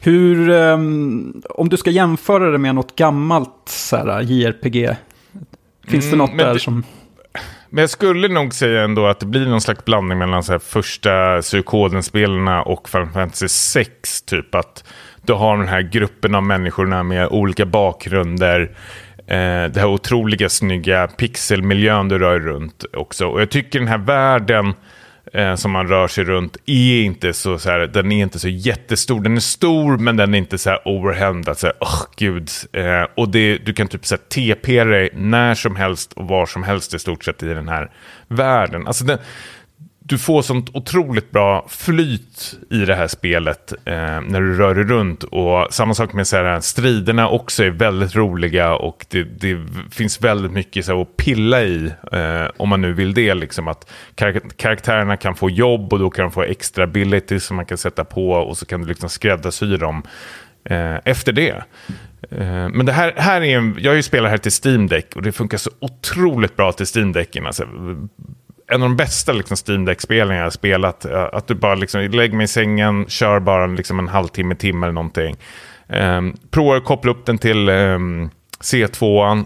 hur, um, om du ska jämföra det med något gammalt så här, JRPG, finns mm, det något där
det,
som...
Men jag skulle nog säga ändå att det blir någon slags blandning mellan så här, första Suikoden-spelarna och Final Fantasy 6. Typ att du har den här gruppen av människorna med olika bakgrunder eh, det här otroliga snygga pixelmiljön du rör runt också. Och jag tycker den här världen eh, som man rör sig runt är inte så, så här, den är inte så jättestor. Den är stor men den är inte så här overwhelmed. Att oh, gud. Eh, och det, du kan typ så här, TP dig när som helst och var som helst i stort sett i den här världen. Alltså den, du får sånt otroligt bra flyt i det här spelet eh, när du rör dig runt. Och samma sak med så här, striderna också är väldigt roliga och det, det finns väldigt mycket så här, att pilla i eh, om man nu vill det. Liksom, att kar karaktärerna kan få jobb och då kan de få extra abilities som man kan sätta på och så kan du liksom skräddarsy dem eh, efter det. Eh, men det här, här är en, jag har ju spelat här till Steam Deck och det funkar så otroligt bra till Steam Decken. Alltså, en av de bästa liksom, Steam Deck-spelen jag har spelat. Eh, att du bara liksom, lägger mig i sängen, kör bara liksom, en halvtimme, timme eller någonting. Um, provar att koppla upp den till ehm, um, C2.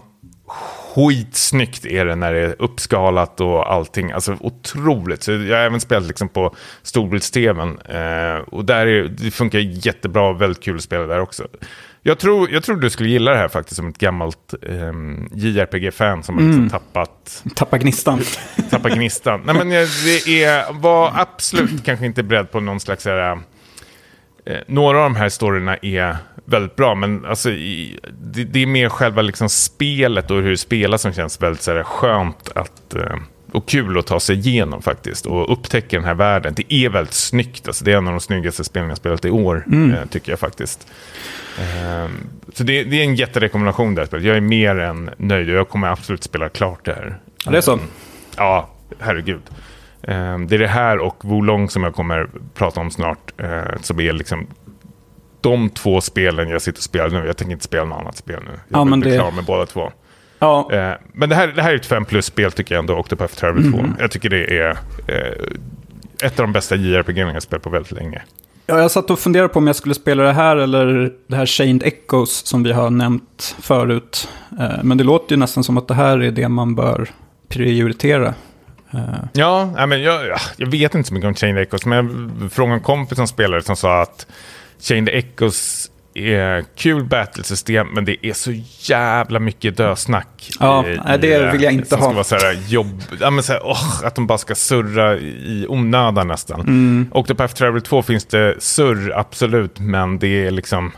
Skitsnyggt är det när det är uppskalat och allting. Alltså otroligt. Så jag har även spelat liksom på storbilds-tvn. Uh, och där är, det funkar jättebra, väldigt kul att spela där också. Jag tror, jag tror du skulle gilla det här faktiskt som ett gammalt um, JRPG-fan som har liksom mm. tappat...
Tappat gnistan.
tappat gnistan. Nej men det är, var absolut kanske inte beredd på någon slags... Här, eh, några av de här storyna är väldigt bra, men alltså, i, det, det, är mer själva liksom spelet och hur det spelas som känns väldigt så här, skönt att... Eh, och kul att ta sig igenom faktiskt och upptäcka den här världen. Det är väldigt snyggt, alltså, det är en av de snyggaste spelen jag spelat i år, mm. eh, tycker jag faktiskt. Eh, så det, det, är en jätterekommendation där. Jag är mer än nöjd och jag kommer absolut spela klart det här.
Det är så?
ja, herregud. Eh, det är det här och Wolong som jag kommer prata om snart, eh, som är liksom de två spelen jag sitter och spelar nu. Jag tänker inte spela något annat spel nu. Jag ja, blir det... klar med båda två. Ja. Eh, men det här, det här är ett 5 plus-spel tycker jag ändå, Octopath Traveler 2. Mm. Jag tycker det är eh, ett av de bästa JRPG jag spelat på väldigt länge.
Ja, jag satt och funderade på om jag skulle spela det här eller det här Chained Echoes som vi har nämnt förut. Eh, men det låter ju nästan som att det här är det man bör prioritera.
Eh. Ja, men jag, jag vet inte så mycket om Chained Echoes, men jag frågade en kompis som spelare som sa att Chained Echoes är kul battlesystem, men det är så jävla mycket dösnack.
Ja,
i,
det vill jag inte ha.
Ska vara så här jobb, ja, men så här, åh, att de bara ska surra i onödan nästan.
Mm.
Octopath Traveler 2 finns det surr, absolut, men det är liksom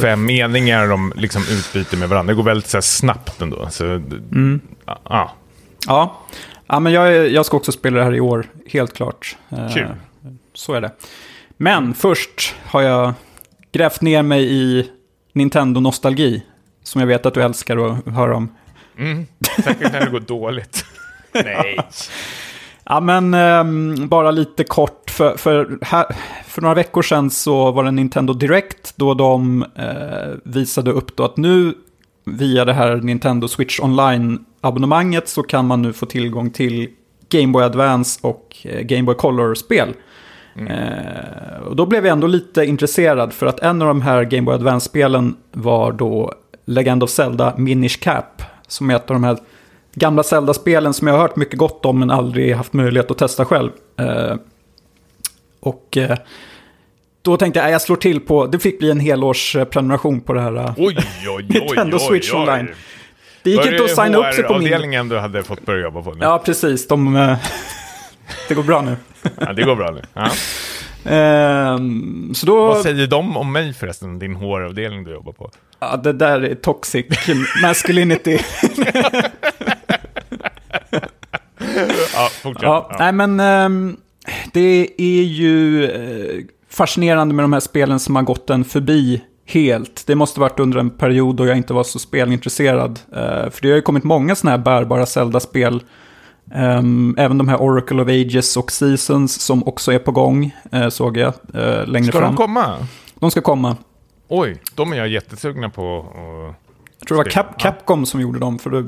fem meningar de liksom utbyter med varandra. Det går väldigt så här, snabbt ändå. Så,
Mm.
ja, ja.
Ja, men jag, jag ska också spela det här i år, helt klart. Eh,
Kul.
Så är det. Men först har jag grävt ner mig i Nintendo-nostalgi. Som jag vet att du älskar att höra om.
Mm. Säkert när det går dåligt. Nej.
Ja, men ehm, bara lite kort. För, för, här, för några veckor sedan så var det Nintendo Direct då de eh, visade upp då att nu via det här Nintendo Switch Online-abonnemanget så kan man nu få tillgång till Game Boy Advance och eh, Game Boy Color-spel. Eh, och då blev jag ändå lite intresserad för att en av de här Game Boy Advance-spelen var då Legend of Zelda Minish Cap. Som är ett av de här gamla Zelda-spelen som jag har hört mycket gott om men aldrig haft möjlighet att testa själv. Eh, och eh, då tänkte jag, jag slår till på, det fick bli en helårsprenumeration på det här. eh.
Oj, oj, oj,
Nintendo
oj,
Switch. Online. Det gick inte att signa upp sig på min...
avdelningen du hade fått börja jobba på nu?
Ja, precis. De, eh, det går bra nu.
Ja, det går bra nu. Ja.
Ehm, så då...
Vad säger de om mig förresten, din HR-avdelning du jobbar på?
Ja, det där är toxic masculinity.
Ja, fortsätt.
ja,
Ja.
Nej, men ehm, det är ju eh, fascinerande med de här spelen som har gått en förbi helt. Det måste varit under en period då jag inte var så spelintresserad. Eh, för det har ju kommit många sådana här bärbara Zelda-spel. Ehm, även de här Oracle of Ages och Seasons som också är på gång, eh, såg jag eh, längre
Ska
fram.
de komma?
de ska komma.
Oj, de är jag jättesugna på. att-
Jag tror det var Cap Capcom som gjorde dem. För det, eh,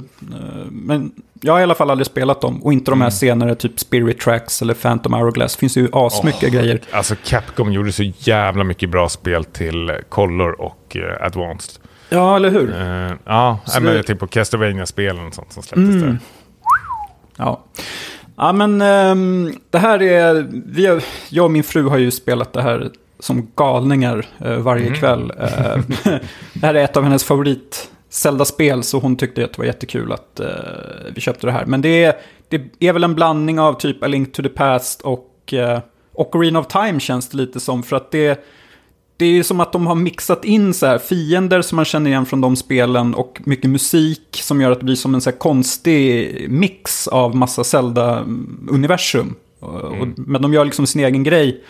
men jag har i alla fall aldrig spelat dem. Och inte de
Mm.
här senare, typ Spirit Tracks eller Phantom Hourglass. Det finns ju asmycket grejer.
Alltså Capcom gjorde så jävla mycket bra spel till Color och eh, Advanced.
Ja, eller hur?
Eh, ja,
Så
jag
det-
typ på Castlevania-spelen och sånt som släpptes
Mm.
där.
Ja. Ja, men ehm, det här är... Vi har, jag och min fru har ju spelat det här som galningar eh, varje
Mm.
kväll. Eh, det här är ett av hennes favorit Zelda-spel, så hon tyckte att det var jättekul att eh, vi köpte det här. Men det är, det är väl en blandning av typ A Link to the Past och uh, Ocarina of Time känns det lite som. För att det, det är ju som att de har mixat in så här fiender som man känner igen från de spelen och mycket musik som gör att det blir som en så konstig mix av massa Zelda-universum. Och- Men de gör liksom sin egen grej.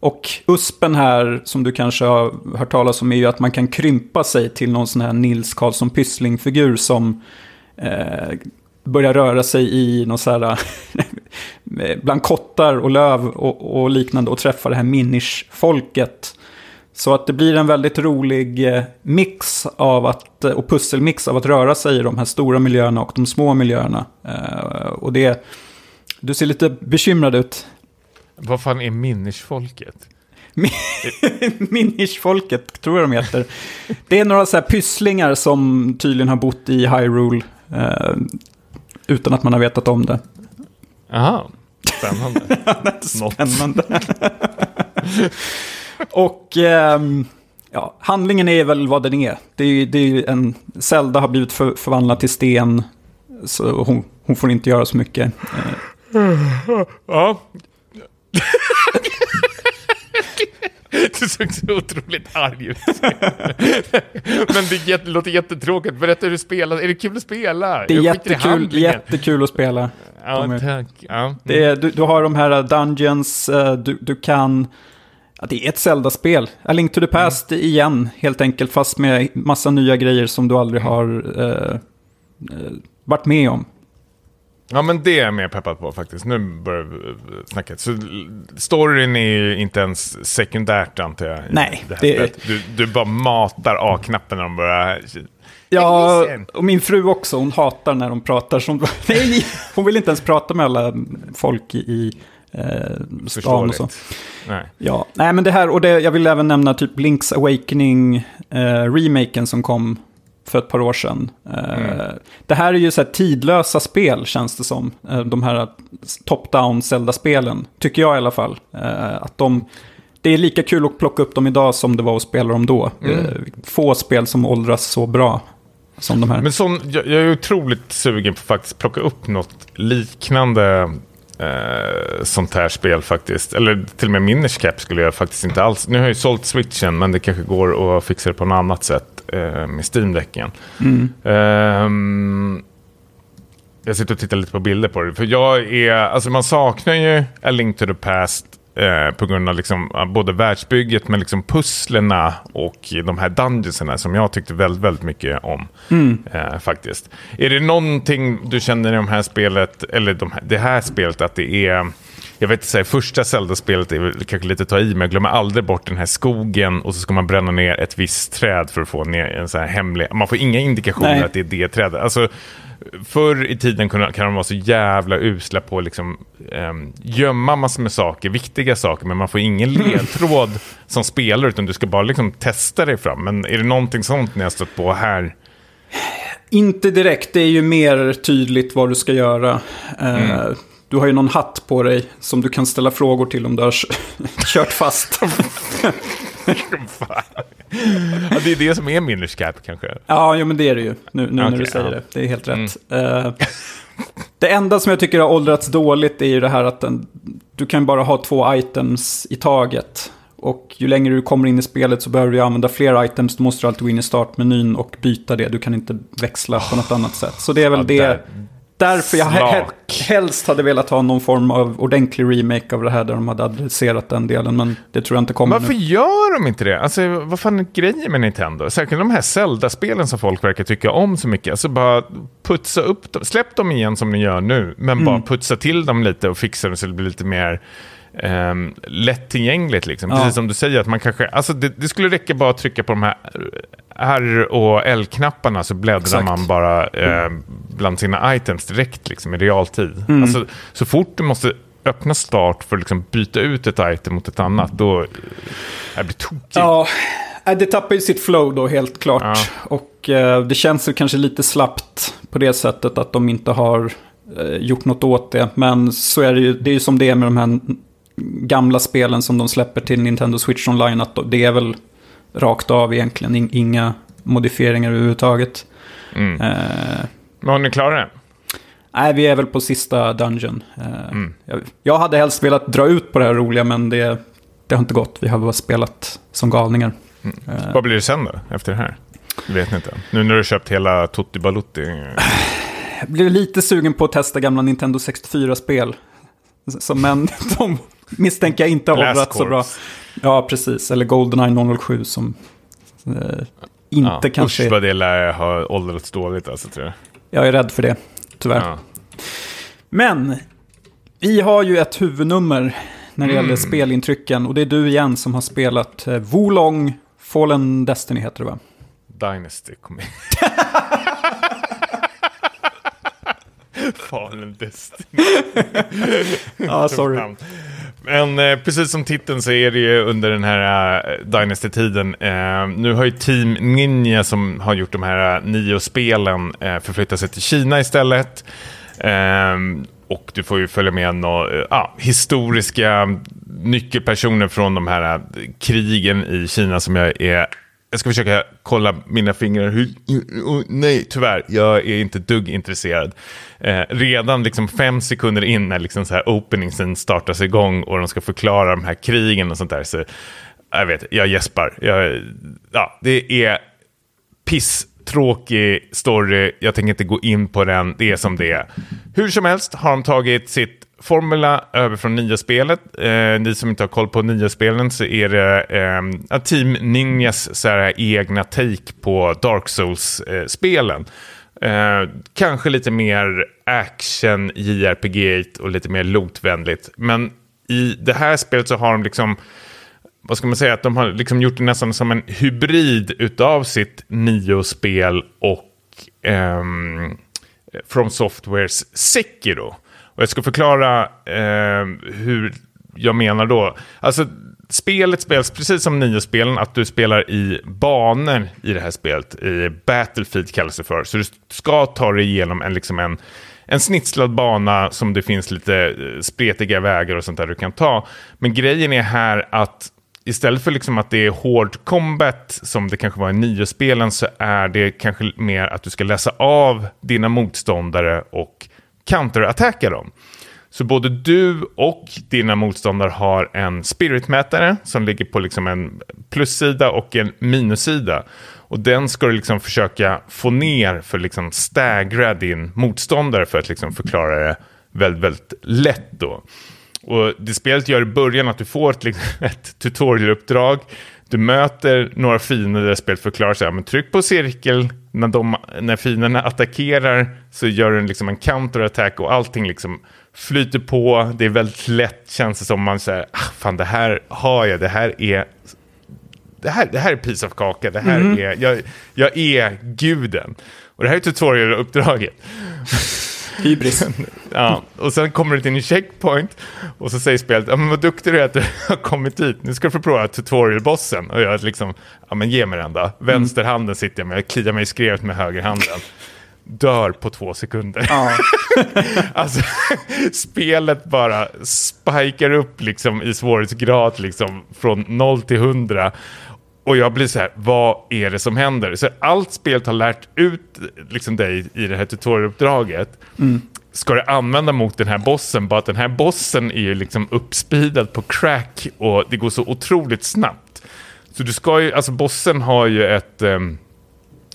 Och USPen här, som du kanske har hört talas om, är ju att man kan krympa sig till någon sån här Nils Karlsson Pyssling-figur som eh, börjar röra sig i någon så här, bland kottar och löv och, och liknande och träffa det här Minish-folket. Så att det blir en väldigt rolig eh, mix av att, och pusselmix av att röra sig i de här stora miljöerna och de små miljöerna. Eh, och det, du ser lite bekymrad ut.
Vad fan är Minish-folket?
Minish-folket, tror jag de heter. Det är några så här pysslingar som tydligen har bott i Hyrule eh, utan att man har vetat om det.
Jaha, spännande.
Spännande. och ehm, ja, handlingen är väl vad den är. Det är, det är en, Zelda har blivit för, förvandlad till sten. Så hon, hon får inte göra så mycket.
Ja. Du såg så otroligt arg ut. Men det jätte, låter jättetråkigt. Berätta hur du spelar. Är det kul att spela?
det är
Jag skiter i
jättekul,
handlingen.
jättekul att spela.
Ja,
De är-
tack. Ja.
Det är, du, du har de här dungeons, eh, du, du kan... Ja, det är ett Zelda-spel. A Link to the Past igen, helt enkelt. Fast med massa nya grejer som du aldrig har eh, eh, varit med om.
Ja, men det är jag mer peppad på faktiskt. Nu börjar vi snacka. Så storyn är ju inte ens sekundärt antar jag.
Nej,
det
det-
spelet. Du, du bara matar A-knappen när de börjar...
Ja, och min fru också. Hon hatar när de pratar som... Nej, hon vill inte ens prata med alla folk i, eh, stan och så.
Nej.
Ja, nej men det här, och det, jag vill även nämna typ Link's Awakening, eh, som kom för ett par år sedan. Eh, Det här är ju så här tidlösa spel känns det som. Eh, de här top-down Zelda-spelen, tycker jag i alla fall. Eh, att de, det är lika kul att plocka upp dem idag som det var att spela dem då.
Mm.
Eh, Få spel som åldras så bra som de här.
Men sån, jag, jag är otroligt sugen på att faktiskt plocka upp något liknande eh, sånt här spel faktiskt. Eller till och med Minish Cap skulle jag faktiskt inte alls. Nu har jag ju sålt switchen men det kanske går att fixa det på något annat sätt eh, med Steam-däcken.
Mm.
Ehm, jag sitter och tittar lite på bilder på det. För jag är, alltså man saknar ju A Link to the Past eh, på grund av liksom, både världsbygget men liksom pusslerna och de här dungeonserna som jag tyckte väldigt, väldigt mycket om. Eh, faktiskt. Är det någonting du känner i de här spelet, eller de här, det här spelet att det är jag vet inte, första Zelda-spelet är kanske lite att ta i, men jag glömmer aldrig bort den här skogen och så ska man bränna ner ett visst träd för att få ner en sån här hemlig... Man får inga indikationer
Nej.
att det är det trädet. Alltså, förr i tiden kunde, kan de vara så jävla usla på att liksom, um, gömma massor med saker, viktiga saker, men man får ingen ledtråd som spelare, utan du ska bara liksom testa dig fram. Men är det någonting sånt ni har stött på här?
Inte direkt, det är ju mer tydligt vad du ska göra. Eh,
Mm.
Du har ju någon hatt på dig som du kan ställa frågor till om du har kört fast.
ja, det är det som är Cap kanske.
Ja, jo, men det är det ju. Nu, nu när
Okej,
du säger
ja. Mm.
det. Det är helt rätt. Eh, det enda som jag tycker har åldrats dåligt är ju det här att den, du kan bara ha två items i taget. Och ju längre du kommer in i spelet så behöver du använda fler items. Du måste alltid gå in i startmenyn och byta det. Du kan inte växla på något annat sätt. Så det är väl
Ja,
det.
där-
Därför jag
Slak.
helst hade velat ha någon form av ordentlig remake av det här där de hade adresserat den delen. Men det tror jag inte kommer
Varför
nu.
gör de inte det? Alltså, vad fan är grejen med Nintendo? Särskilt de här Zelda-spelen som folk verkar tycka om så mycket. Alltså bara putsa upp dem. Släpp dem igen som ni gör nu, men
Mm.
bara putsa till dem lite och fixa dem så det blir lite mer um, lättillgängligt. Liksom.
Ja.
Precis som du säger, att man kanske... Alltså det, det skulle räcka bara att trycka på de här R och L-knapparna så bläddrar
Exakt.
man bara eh, bland sina items direkt liksom, i realtid.
Mm.
Alltså, så fort du måste öppna start för att liksom byta ut ett item mot ett annat, då... Jag blir tokig.
Ja, äh, det tappar ju sitt flow då helt klart.
Ja.
Och eh, det känns väl kanske lite slappt på det sättet att de inte har eh, gjort något åt det. Men så är det ju, det är ju som det är med de här gamla spelen som de släpper till Nintendo Switch Online. Att det är väl rakt av egentligen, in, inga modifieringar överhuvudtaget.
Mm.
Eh,
Men har ni klarat det?
nej, vi är väl på sista dungeon. Eh,
Mm.
jag, hade helst velat dra ut på det här roliga, men det, det har inte gått. Vi har bara spelat som galningar. Eh,
Vad blir det sen då, efter det här? Det vet ni inte. Nu när du har köpt hela Tutti Balutti.
Jag blev lite sugen på att testa gamla Nintendo 64-spel. Så, men de misstänker jag inte har åldrats så bra. Ja, precis. Eller Goldeneye 007 som eh, inte
ja,
kanske...
Usch vad det lär ha åldrats dåligt alltså, tror jag.
Jag är rädd för det, tyvärr.
Ja.
Men vi har ju ett huvudnummer när det
Mm.
gäller spelintrycken. Och det är du igen som har spelat eh, Wolong Fallen Destiny heter det va?
Dynasty kom in. Fallen Destiny.
Ja, sorry.
Men eh, precis som titeln så är det ju under den här eh, Dynasty-tiden. Eh, nu har ju Team Ninja som har gjort de här eh, nio spelen eh, förflyttat sig till Kina istället. Ehm, och du får ju följa med några eh, historiska nyckelpersoner från de här eh, krigen i Kina som jag är jag ska försöka kolla mina fingrar. Hur, oh, nej, tyvärr. Jag är inte dugg intresserad. Eh, redan liksom fem sekunder in när liksom så här openingsen startas igång och de ska förklara de här krigen och sånt där. Så, jag vet, jag gäspar. Jag, ja, det är pisstråkig story. Jag tänker inte gå in på den. Det är som det är. Hur som helst har de tagit sitt formula över från nya spelet. Eh, ni som inte har koll på nya spelen så är det eh, Team Ninjas så här, egna take på Dark Souls-spelen. Eh, kanske lite mer action, JRPG och lite mer loot-vänligt. Men i det här spelet så har de liksom vad ska man säga, att de har liksom gjort det nästan som en hybrid utav sitt Nio-spel och ehm, From Softwares Sekiro. Och jag ska förklara eh, hur jag menar då. Alltså, spelet spelas precis som Nio-spelen, att du spelar i banor i det här spelet. I Battlefield kallas det för. Så du ska ta dig igenom en, liksom en, en snitslad bana som det finns lite eh, spretiga vägar och sånt där du kan ta. Men grejen är här att istället för liksom att det är hård combat som det kanske var i nio-spelen så är det kanske mer att du ska läsa av dina motståndare och counterattacka dem. Så både du och dina motståndare har en spiritmätare som ligger på liksom en plussida och en minussida. Och den ska du liksom försöka få ner för att liksom stagra din motståndare för att liksom förklara det väldigt, väldigt lätt då. Och det spelet gör i början att du får ett, ett tutorialuppdrag. Du möter några fiender där spelet förklarar sig. Men tryck på cirkel när, de, när fienderna attackerar så gör den liksom en counterattack och allting liksom flyter på. Det är väldigt lätt känns det som man säger, ah, fan det här har jag, det här är det här, det här är piece of kaka, det här mm. är, jag, jag är guden. Och det här är tutorialuppdraget.
Hybris.
ja, och sen kommer du till en checkpoint och så säger spelet, ja men vad duktig du är att du har kommit hit, nu ska du få prova tutorialbossen. Och jag liksom, ja men ge mig den då. Vänsterhanden sitter jag med, jag kliar mig i skrevet med högerhanden. Dör på två sekunder. Ja. alltså, spelet bara spikar upp liksom i svårighetsgrad liksom från 0 till 100. Och jag blir så här, vad är det som händer? Så allt spelet har lärt ut liksom dig i det här tutorialuppdraget mm. ska du använda mot den här bossen. Bara att den här bossen är ju liksom uppspeedad på crack och det går så otroligt snabbt. Så du ska ju, alltså bossen har ju ett... Um,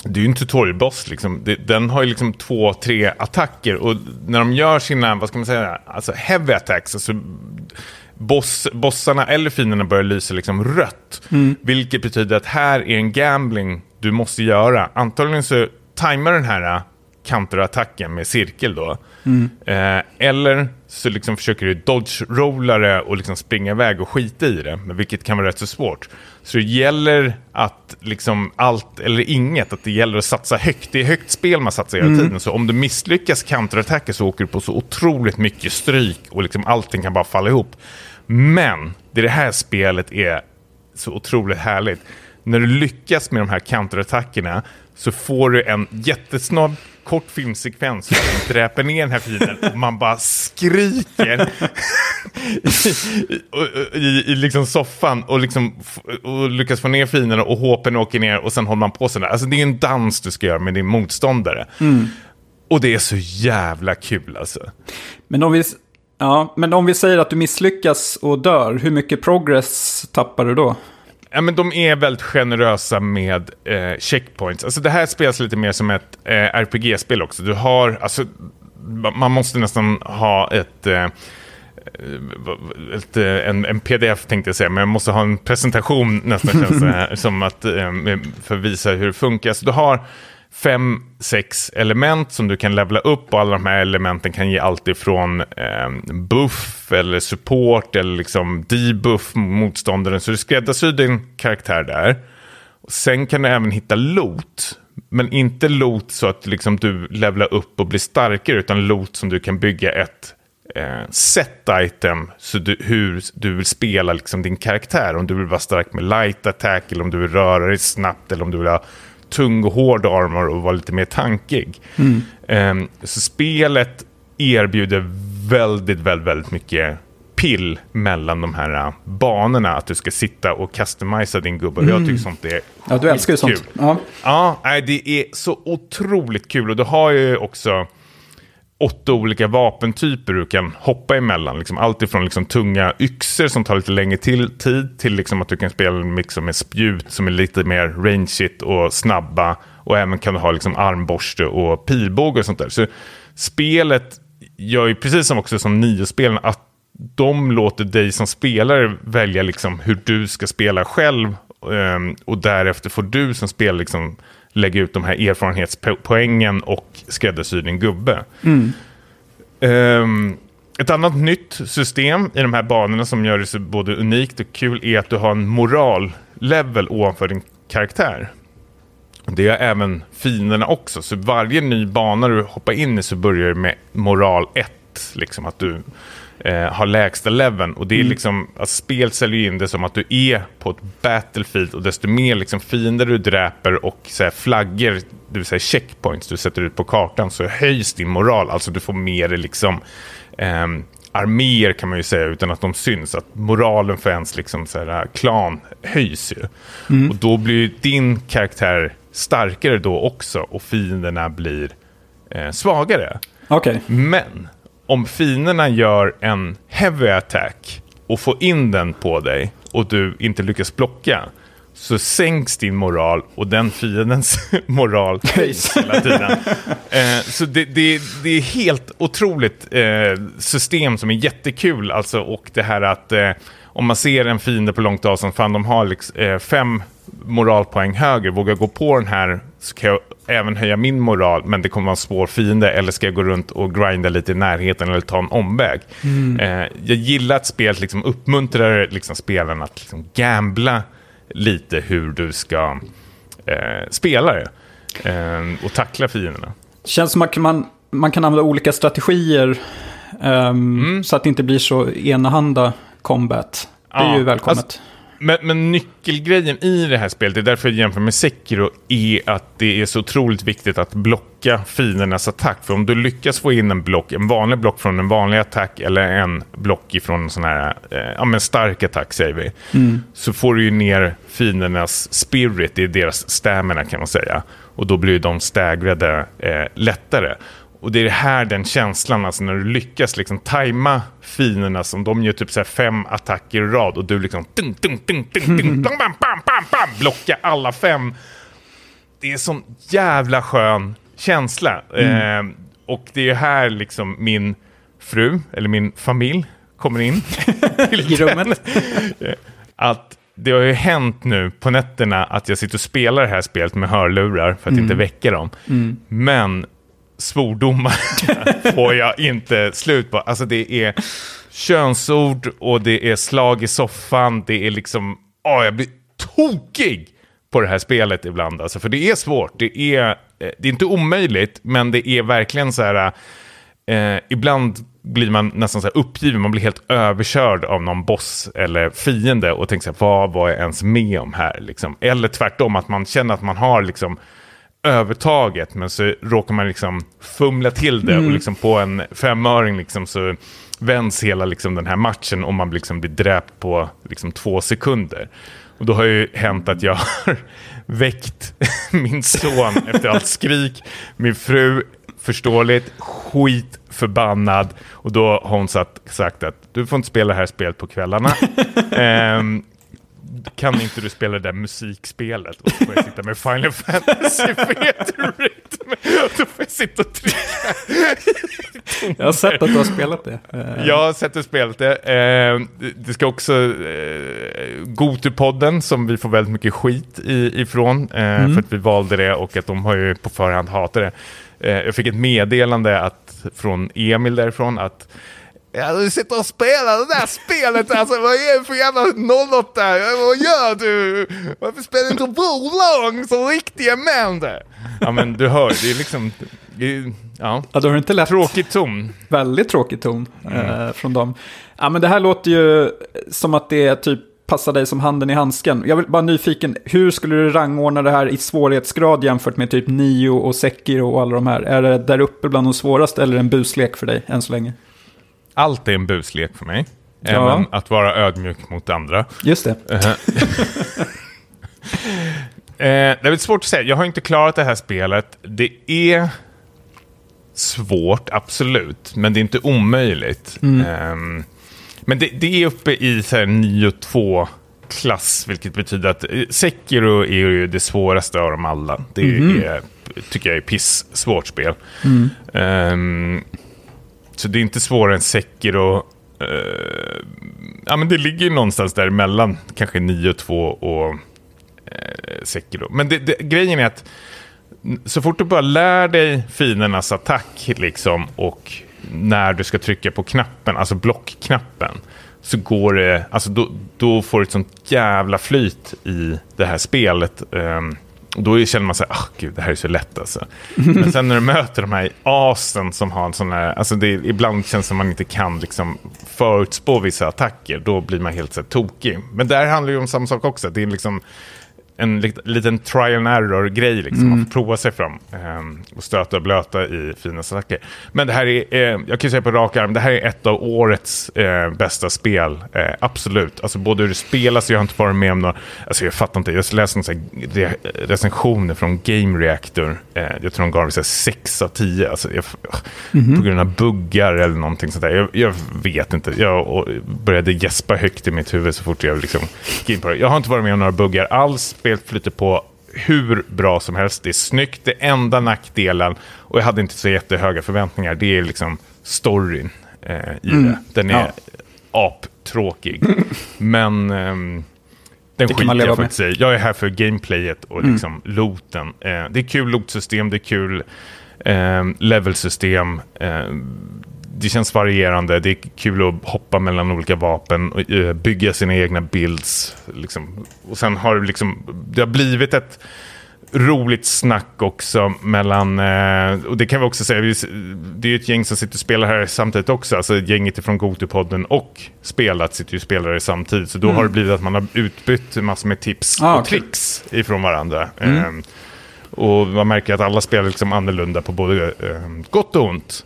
det är ju en tutorialboss liksom. Den har ju liksom två, tre attacker och när de gör sina, vad ska man säga, alltså heavy attacks, alltså boss, bossarna eller fienderna börjar lysa liksom rött. Mm. Vilket betyder att här är en gambling du måste göra. Antagligen så tajmar den här counterattacken med cirkel då. Mm. Eh, eller så liksom försöker du dodge-rolla det och liksom springa iväg och skita i det, vilket kan vara rätt så svårt. Så det gäller att liksom allt eller inget, att det gäller att satsa högt. Det är högt spel man satsar hela mm. tiden, så om du misslyckas counterattacka så åker du på så otroligt mycket stryk och liksom allting kan bara falla ihop. Men det, det här spelet är så otroligt härligt. När du lyckas med de här counterattackerna så får du en jättesnabb kort filmsekvens som dräper ner den här fienden och man bara skriker i, i, i, liksom soffan och, liksom, och lyckas få ner fienden och håpen åker ner och sen håller man på sådär. Alltså det är en dans du ska göra med din motståndare. Mm. Och det är så jävla kul alltså.
Men om vi, ja, men om vi säger att du misslyckas och dör, hur mycket progress tappar du då?
Ja, men de är väldigt generösa med eh, checkpoints. Alltså det här spelas lite mer som ett eh, RPG-spel också. Du har, alltså, man måste nästan ha ett... Eh, ett, eh, en, en, pdf tänkte jag säga, men jag måste ha en presentation nästan känns det här, som att, eh, för att visa hur det funkar. Så du har fem, sex element som du kan levla upp och alla de här elementen kan ge allt ifrån eh, buff eller support eller liksom debuff motståndaren. Så du skräddarsyr din karaktär där. Sen kan du även hitta loot. Men inte loot så att liksom du levlar upp och blir starkare utan loot som du kan bygga ett eh, set item. Så du, hur du vill spela liksom din karaktär. Om du vill vara stark med light attack eller om du vill röra dig snabbt eller om du vill ha tung och hård armor och vara lite mer tankig. Mm. Um, så spelet erbjuder väldigt, väldigt, väldigt mycket pill mellan de här uh, banorna. Att du ska sitta och customisa din gubbe. Mm. Jag tycker sånt är
Ja, du älskar ju sånt.
Ja, ja det är så otroligt kul. Och du har ju också åtta olika vapentyper du kan hoppa emellan. Liksom allt ifrån liksom tunga yxor som tar lite längre till, tid till liksom att du kan spela liksom med spjut som är lite mer rangeigt och snabba. Och även kan du ha liksom armborste och pilbåge och sånt där. Så spelet gör ju precis som också som nio-spelen att de låter dig som spelare välja liksom hur du ska spela själv. Ehm, och därefter får du som spelare liksom lägga ut de här erfarenhetspoängen och skräddarsy din gubbe. Mm. Um, ett annat nytt system i de här banorna som gör det så både unikt och kul är att du har en moral-level ovanför din karaktär. Det är även fienderna också, så varje ny bana du hoppar in i så börjar du med moral 1. Liksom att du eh, har lägsta leveln. Och det är mm. liksom, alltså, spel säljer in det som att du är på ett battlefield och desto mer liksom, fiender du dräper och så här, flaggor, det vill säga checkpoints du sätter ut på kartan så höjs din moral. Alltså du får mer liksom, eh, arméer kan man ju säga utan att de syns. Att moralen för ens liksom, så här, klan höjs ju. Och då blir din karaktär starkare då också och fienderna blir eh, svagare.
Okej.
Men om fienderna gör en heavy attack och får in den på dig och du inte lyckas blocka så sänks din moral och den fiendens moral höjs hela tiden. Eh, så det, det, det är helt otroligt eh, system som är jättekul. Alltså, och det här att eh, om man ser en fiende på långt avstånd, fan de har liksom, eh, fem moralpoäng högre, vågar jag gå på den här så kan jag även höja min moral, men det kommer vara en svår fiende, eller ska jag gå runt och grinda lite i närheten eller ta en omväg. Eh, jag gillar att spelet liksom uppmuntrar liksom spelaren att liksom gambla lite hur du ska eh, spela det eh, och tackla fienderna.
Känns som att man, man kan använda olika strategier ehm, så att det inte blir så enahanda combat. Det är
Ja,
ju välkommet.
alltså- Men, men nyckelgrejen i det här spelet, det är därför jag jämför med Sekiro, är att det är så otroligt viktigt att blocka fiendernas attack. För om du lyckas få in en block, en vanlig block från en vanlig attack eller en block ifrån en sån här, eh, ja men stark attack säger vi, så får du ju ner fiendernas spirit, det är deras stamina kan man säga. Och då blir de staggrade eh, lättare. Och det är här den känslan, alltså när du lyckas liksom tajma fienderna som de gör typ så fem attacker i rad och du liksom bam, bam, bam, bam, bam, blocka alla fem. Det är sån jävla skön känsla. Eh, och det är här liksom min fru, eller min familj, kommer in.
I rummet.
att det har ju hänt nu på nätterna att jag sitter och spelar det här spelet med hörlurar för att inte väcka dem. Men svordomar får jag inte slut på. Alltså det är könsord och det är slag i soffan. Det är liksom, åh jag blir tokig på det här spelet ibland. Alltså, för det är svårt. Det är, eh, det är inte omöjligt, men det är verkligen så här... Eh, ibland blir man nästan så här uppgiven, man blir helt överkörd av någon boss eller fiende och tänker så här, vad var jag ens med om här? Liksom. Eller tvärtom, att man känner att man har liksom övertaget, men så råkar man liksom fumla till det och liksom på en femöring liksom så vänds hela liksom den här matchen och man liksom blir dräpt på liksom två sekunder. Och då har ju hänt att jag har väckt min son efter allt skrik, min fru förståeligt, skitförbannad. Och då har hon sagt att du får inte spela det här spelet på kvällarna. Ehm, kan inte du spela det där musikspelet? Och så får jag sitta med Final Fantasy Featurit. Då får jag sitta och trycka.
Jag har sett att du har spelat det. Eh,
Jag har sett och spelat det. Eh, det ska också eh, Gotupodden som vi får väldigt mycket skit ifrån. Eh, För att vi valde det och att de har ju på förhand hatat det. Jag fick ett meddelande att, från Emil därifrån att Ja, du sitter och spelar det där spelet alltså, vad är det för jävla 08? Vad gör du? Varför spelar inte Wolong som riktiga män? där?" Ja men du hör, det är liksom, är, ja,
Ja, då har inte lätt.
tråkig ton.
Väldigt tråkig ton
Mm.
eh, från dem. Ja, men det här låter ju som att det typ passar dig som handen i handsken. Jag vill bara nyfiken, hur skulle du rangordna det här i svårighetsgrad jämfört med typ Nio och Sekiro och alla de här? Är det där uppe bland de svåraste eller en buslek för dig än så länge?
Allt är en buslek för mig.
Ja.
Även att vara ödmjuk mot andra.
Just det.
Eh, det är svårt att säga. Jag har inte klarat det här spelet. Det är svårt, absolut. Men det är inte omöjligt. Ehm, men det, det är uppe i så här 9-2 klass, vilket betyder att eh, Sekiro är ju det svåraste av dem alla. Det är, tycker jag är piss svårt spel. Ehm, så det är inte svårare än Sekiro. Uh, ja, men det ligger någonstans där mellan kanske 9-2 och uh, Sekiro. Men det, det, grejen är att så fort du bara lär dig finernas attack liksom, och när du ska trycka på knappen, alltså blockknappen, så går det, alltså då, då får du ett sånt jävla flyt i det här spelet. Um, då känner man så här, ah, gud, det här är så lätt alltså. Men sen när du möter de här asen som har en sån här, alltså det, ibland känns det som man inte kan liksom förutspå vissa attacker, då blir man helt så här tokig. Men där handlar det ju om samma sak också, det är liksom en liten trial and error-grej. Liksom. Mm. Man får prova sig fram um, och stöta och blöta i fina saker. Men det här är, eh, jag kan säga på rak arm, det här är ett av årets eh, bästa spel. Eh, absolut. Alltså både hur det spelas, jag har inte varit med om några, alltså jag fattar inte, jag läste några recensioner från Game Reactor. Jag tror de gav det 6 av 10. Alltså, jag, mm. På grund av buggar eller någonting sånt där. Jag, jag vet inte. Jag började gäspa högt i mitt huvud så fort jag liksom gick in på det. Jag har inte varit med om några buggar alls spelet flyter på hur bra som helst. Det är snyggt. Det enda nackdelen, och jag hade inte så jättehöga förväntningar, det är liksom storyn eh, i mm. det. Den är ja. aptråkig. Men eh, den skiter jag faktiskt i. Jag är här för gameplayet och mm. liksom looten. Eh, det är kul lootsystem, det är kul eh, levelsystem. Eh, det känns varierande, det är kul att hoppa mellan olika vapen och uh, bygga sina egna builds. Liksom. Och sen har det, liksom, det har blivit ett roligt snack också mellan, uh, och det kan vi också säga, det är ett gäng som sitter och spelar här samtidigt också, alltså gänget från Gotupodden och spelat sitter ju och spelar här samtidigt, så då mm. har det blivit att man har utbytt massor med tips ah, och okay. tricks ifrån varandra. Mm. Um, och man märker att alla spelar liksom annorlunda på både um, gott och ont.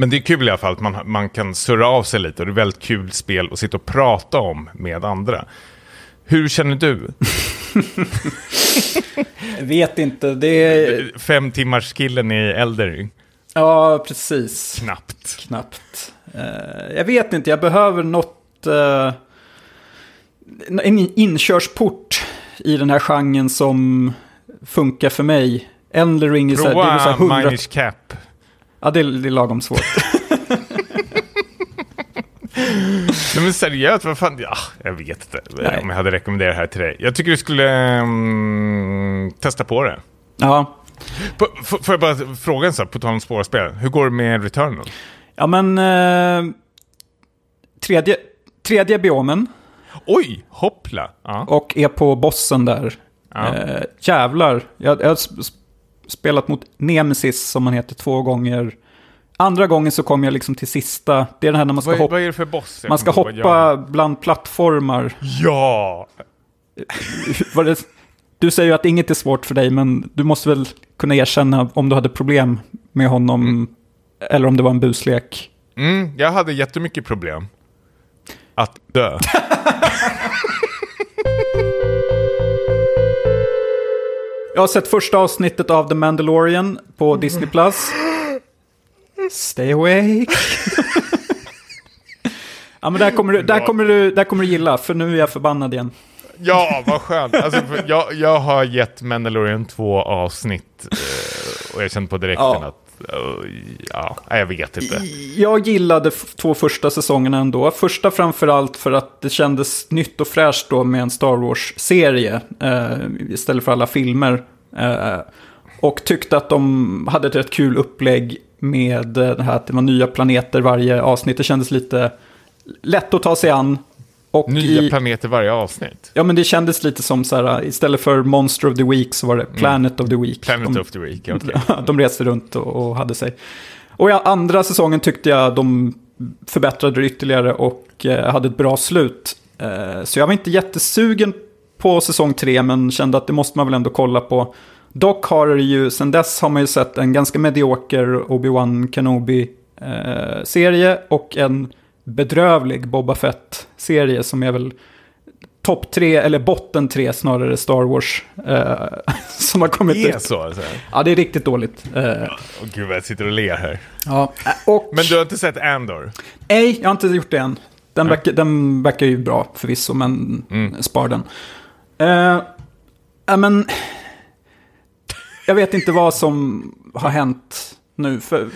Men det är kul i alla fall att man, man kan surra av sig lite och det är väldigt kul spel att sitta och prata om med andra. Hur känner du?
Jag vet inte, det är...
Fem timmars killen i Eldering.
Ja, precis.
Knappt.
Knappt. Uh, jag vet inte, jag behöver något... Uh, en inkörsport i den här genren som funkar för mig. Eldering är så här...
Prova 100... Minish Cap.
Ja, det är, det är lagom svårt.
Nej, men seriöst, vad fan? Ja, jag vet inte Nej. om jag hade rekommenderat det här till dig. Jag tycker du skulle um, testa på det.
Ja.
får jag bara fråga en sak, på tal om svåra spel. Hur går det med Returnal?
Ja, men... Eh, tredje, tredje biomen.
Oj, hoppla.
Ja. Och är på bossen där. Ja. Eh, jävlar. Jag, jag spelat mot Nemesis som man heter två gånger. Andra gången så kom jag liksom till sista. Det är den här när man ska
vad,
hoppa.
Vad boss?
man ska hoppa bland plattformar.
Ja!
det, du säger ju att inget är svårt för dig, men du måste väl kunna erkänna om du hade problem med honom. Mm. Eller om det var en buslek.
Mm, jag hade jättemycket problem. Att dö.
Jag har sett första avsnittet av The Mandalorian på Disney+. Plus. Stay awake. ja, men där kommer, du, där, kommer du, där kommer du gilla, för nu är jag förbannad igen.
Ja, vad skönt. Alltså, jag, jag har gett Mandalorian två avsnitt eh, och jag kände på direkten ja. att ja, jag vet inte.
Jag gillade två första säsongerna ändå. Första framförallt för att det kändes nytt och fräscht då med en Star Wars-serie eh, istället för alla filmer. Eh, och tyckte att de hade ett rätt kul upplägg med eh, det här att det var nya planeter varje avsnitt. Det kändes lite lätt att ta sig an.
Och Nya i, planeter varje avsnitt?
Ja, men det kändes lite som så här, istället för Monster of the Week så var det mm. Planet mm. of the Week.
Planet
de,
of the Week. Okay.
de reste runt och, och, hade sig. Och ja, andra säsongen tyckte jag de förbättrade det ytterligare och eh, hade ett bra slut. Eh, så jag var inte jättesugen på säsong tre, men kände att det måste man väl ändå kolla på. Dock har det ju, sen dess har man ju sett en ganska medioker Obi-Wan Kenobi-serie eh, och en bedrövlig Boba Fett-serie som är väl topp tre, eller botten tre snarare, Star Wars. Eh, som har kommit
ut. Det är så? Alltså.
Ja, det är riktigt dåligt. Eh,
oh, gud vad jag sitter och ler här.
Ja, och,
men du har inte sett Andor?
Nej, jag har inte gjort det än. Den, mm. verkar, den verkar ju bra förvisso, men mm. spar den. Eh, men... Jag vet inte vad som har hänt nu. För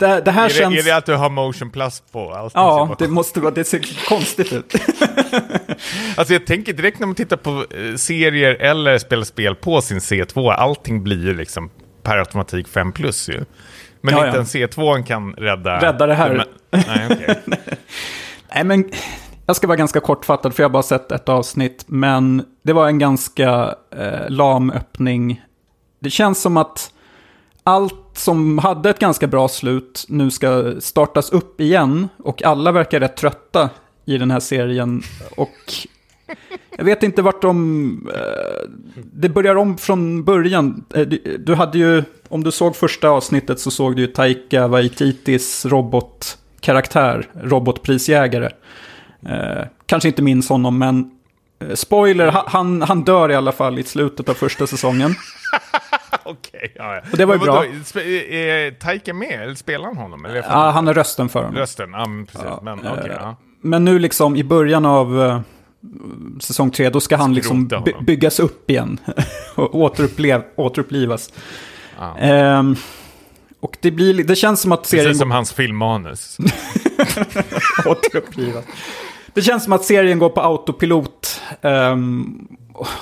det, det här
är,
känns...
det, är det att du har motion plus på? Allt
ja, det måste vara, det ser konstigt ut.
alltså jag tänker direkt när man tittar på eh, serier eller spelar spel på sin C2, allting blir ju liksom per automatik 5 plus ju. Men ja, inte ja. en C2 kan rädda...
Rädda det här.
Nej, okay.
Nej, men jag ska vara ganska kortfattad för jag har bara sett ett avsnitt. Men det var en ganska eh, lam öppning. Det känns som att allt som hade ett ganska bra slut nu ska startas upp igen. Och alla verkar rätt trötta i den här serien. Och jag vet inte vart de... eh, det börjar om från början. Eh, du, hade ju, om du såg första avsnittet så såg du ju Taika Waititis robotkaraktär, robotprisjägare. Eh, kanske inte minns honom, men eh, spoiler, han, han dör i alla fall i slutet av första säsongen.
Okej, ja, ja.
Och det var ju bra.
Är Taika med? Eller spelar han honom? Eller
Ja, han är rösten för honom.
Rösten? Ja, precis. men okej, ja.
Men nu liksom i början av eh, säsong tre, då ska han liksom by- byggas upp igen. och återupplev, återupplivas.
Ja.
Ehm, och det, blir, li- det känns som att serien
Precis som hans filmmanus.
återupplivas. Det känns som att serien går på autopilot. ehm,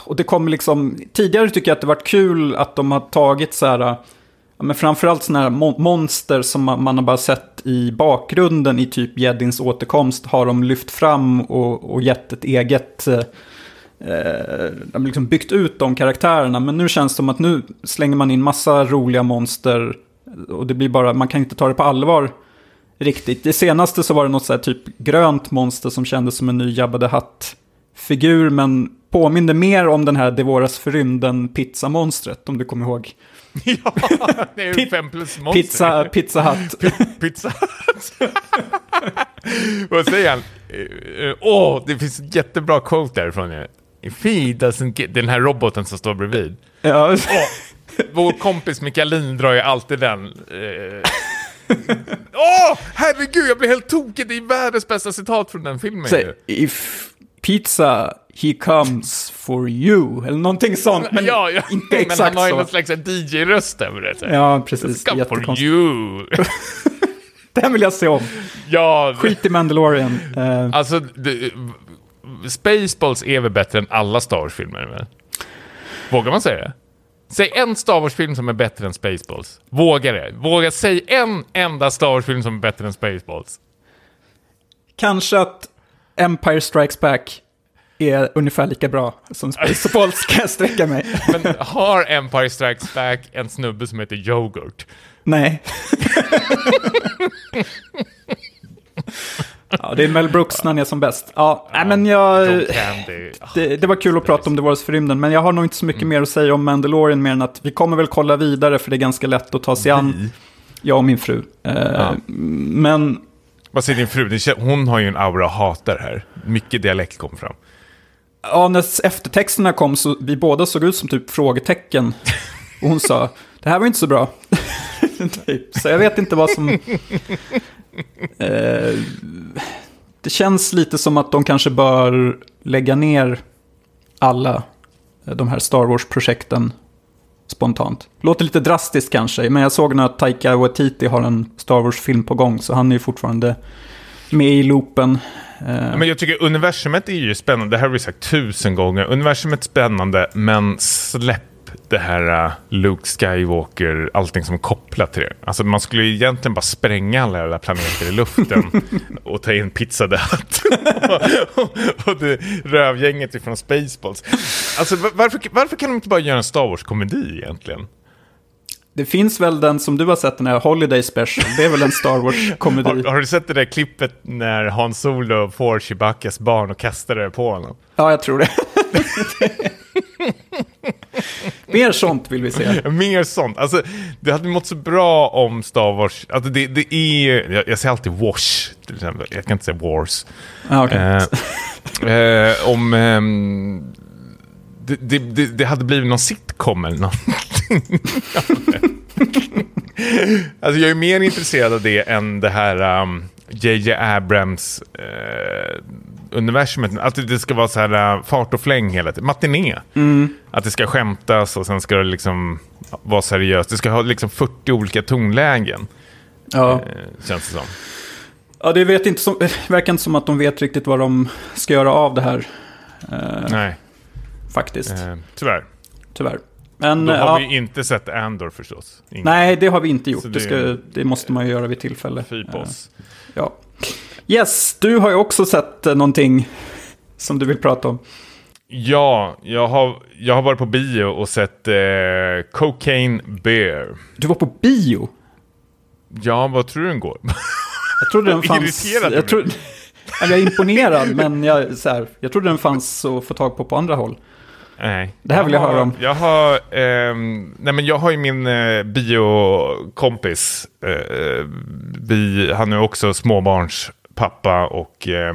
och det kommer liksom... Tidigare tycker jag att det varit kul att de har tagit så här... Ja, men framförallt sådana här mon- monster som man, man har bara sett i bakgrunden i typ Jedins återkomst har de lyft fram och, och gett ett eget... Eh, eh, de har liksom byggt ut de karaktärerna. Men nu känns det som att nu slänger man in massa roliga monster. Och det blir bara, man kan inte ta det på allvar riktigt. Det senaste så var det något så här typ grönt monster som kändes som en ny Jabba the Hutt-figur. Men påminde mer om den här Devoras för rymden pizzamonstret, om du kommer ihåg.
ja, det är ju fem plus monster.
Pizza, pizza Hut.
Pizza Hut. Vad säger han? Eh, eh, Åh, det finns ett jättebra quote därifrån. If he doesn't get... Den här roboten som står bredvid.
ja,
Åh, vår kompis Mikaelin drar ju alltid den. eh. Åh, herregud, jag blir helt tokig. Det är världens bästa citat från den filmen
så, if pizza he comes for you, eller någonting sånt. Men
ja, ja.
inte
men
exakt
han har ju någon slags DJ-röst över det. här.
Ja, precis.
Scum for you.
Den vill jag se om.
ja,
Skit i Mandalorian. Eh,
alltså... Det, Spaceballs är väl bättre än alla Star Wars-filmer? Vågar man säga det? Säg en Star Wars-film som är bättre än Spaceballs. Våga det. Våga säg en enda Star Wars-film som är bättre än Spaceballs.
Kanske att Empire Strikes Back är ungefär lika bra som Spaceballs, kan jag sträcka mig.
Men har Empire Strikes Back en snubbe som heter Yoghurt?
Nej. ja, det är Mel Brooks när han är som bäst. Ja, nej, men jag...
Ah,
Det, det var kul att prata om The Wars för rymden, men jag har nog inte så mycket mer att säga om Mandalorian mer än att vi kommer väl kolla vidare för det är ganska lätt att ta sig an. Jag och min fru. Eh, Men
Vad säger din fru? Hon har ju en aura hatar här. Mycket dialekt kom fram.
Ja, när eftertexterna kom så vi båda såg ut som typ frågetecken. Och hon sa, det här var inte så bra. typ. Så jag vet inte vad som... Eh, det känns lite som att de kanske bör lägga ner alla eh, de här Star Wars-projekten spontant. Låter lite drastiskt kanske, men jag såg nu att Taika Waititi har en Star Wars-film på gång, så han är ju fortfarande med i loopen. Eh,
Men jag tycker universumet är ju spännande. Det här har vi sagt tusen gånger. Universumet är spännande, men släpp det här uh, Luke Skywalker, allting som är kopplat till det. Alltså man skulle ju egentligen bara spränga alla jävla planeter i luften och ta in Pizza Hut och, och, och det rövgänget ifrån Spaceballs. Alltså var- varför, varför kan de inte bara göra en Star Wars-komedi egentligen?
Det finns väl den som du har sett, den här Holiday Special, det är väl en Star Wars-komedi.
Har, har du sett det där klippet när Han Solo får Chewbaccas barn och kastar det på honom?
Ja, jag tror det. Mer sånt vill vi se.
Mer sånt. Alltså, det hade mått så bra om Star Wars... Alltså det, det är jag, jag säger alltid Wash, till exempel. Jag kan inte säga Wars.
Ja, okej.
Eh, eh, om... ehm, det, det, det, hade blivit någon sitcom eller någonting. alltså jag är mer intresserad av det än det här um, J.J. Abrams eh, universumet. Att det ska vara så här uh, fart och fläng hela tiden. Matiné. Att det ska skämtas och sen ska det liksom vara seriöst. Det ska ha liksom 40 olika tonlägen,
ja.
eh, känns det som.
ja, det vet inte som, verkar inte som att de vet riktigt vad de ska göra av det här. Eh,
Nej,
faktiskt,
eh, tyvärr.
tyvärr. Men,
Då har
ja,
vi inte sett Andor förstås. Ingen.
nej, det har vi inte gjort. Det,
det-
ska, det måste man ju göra vid tillfälle.
På
Eh,
oss.
ja. Yes, du har ju också sett eh, någonting som du vill prata om.
Ja, jag har, jag har varit på bio och sett eh, Cocaine Bear.
Du var på bio.
Ja, vad tror du den går?
Jag trodde den fanns...
Irriterade
Jag, trodde, jag är imponerad, men jag, så här, jag trodde den fanns att få tag på på andra håll.
Nej.
Det här vill jag
har,
höra om.
Jag har, ehm, nej men jag har ju min eh, biokompis. Eh, vi, han är också småbarnspappa och eh,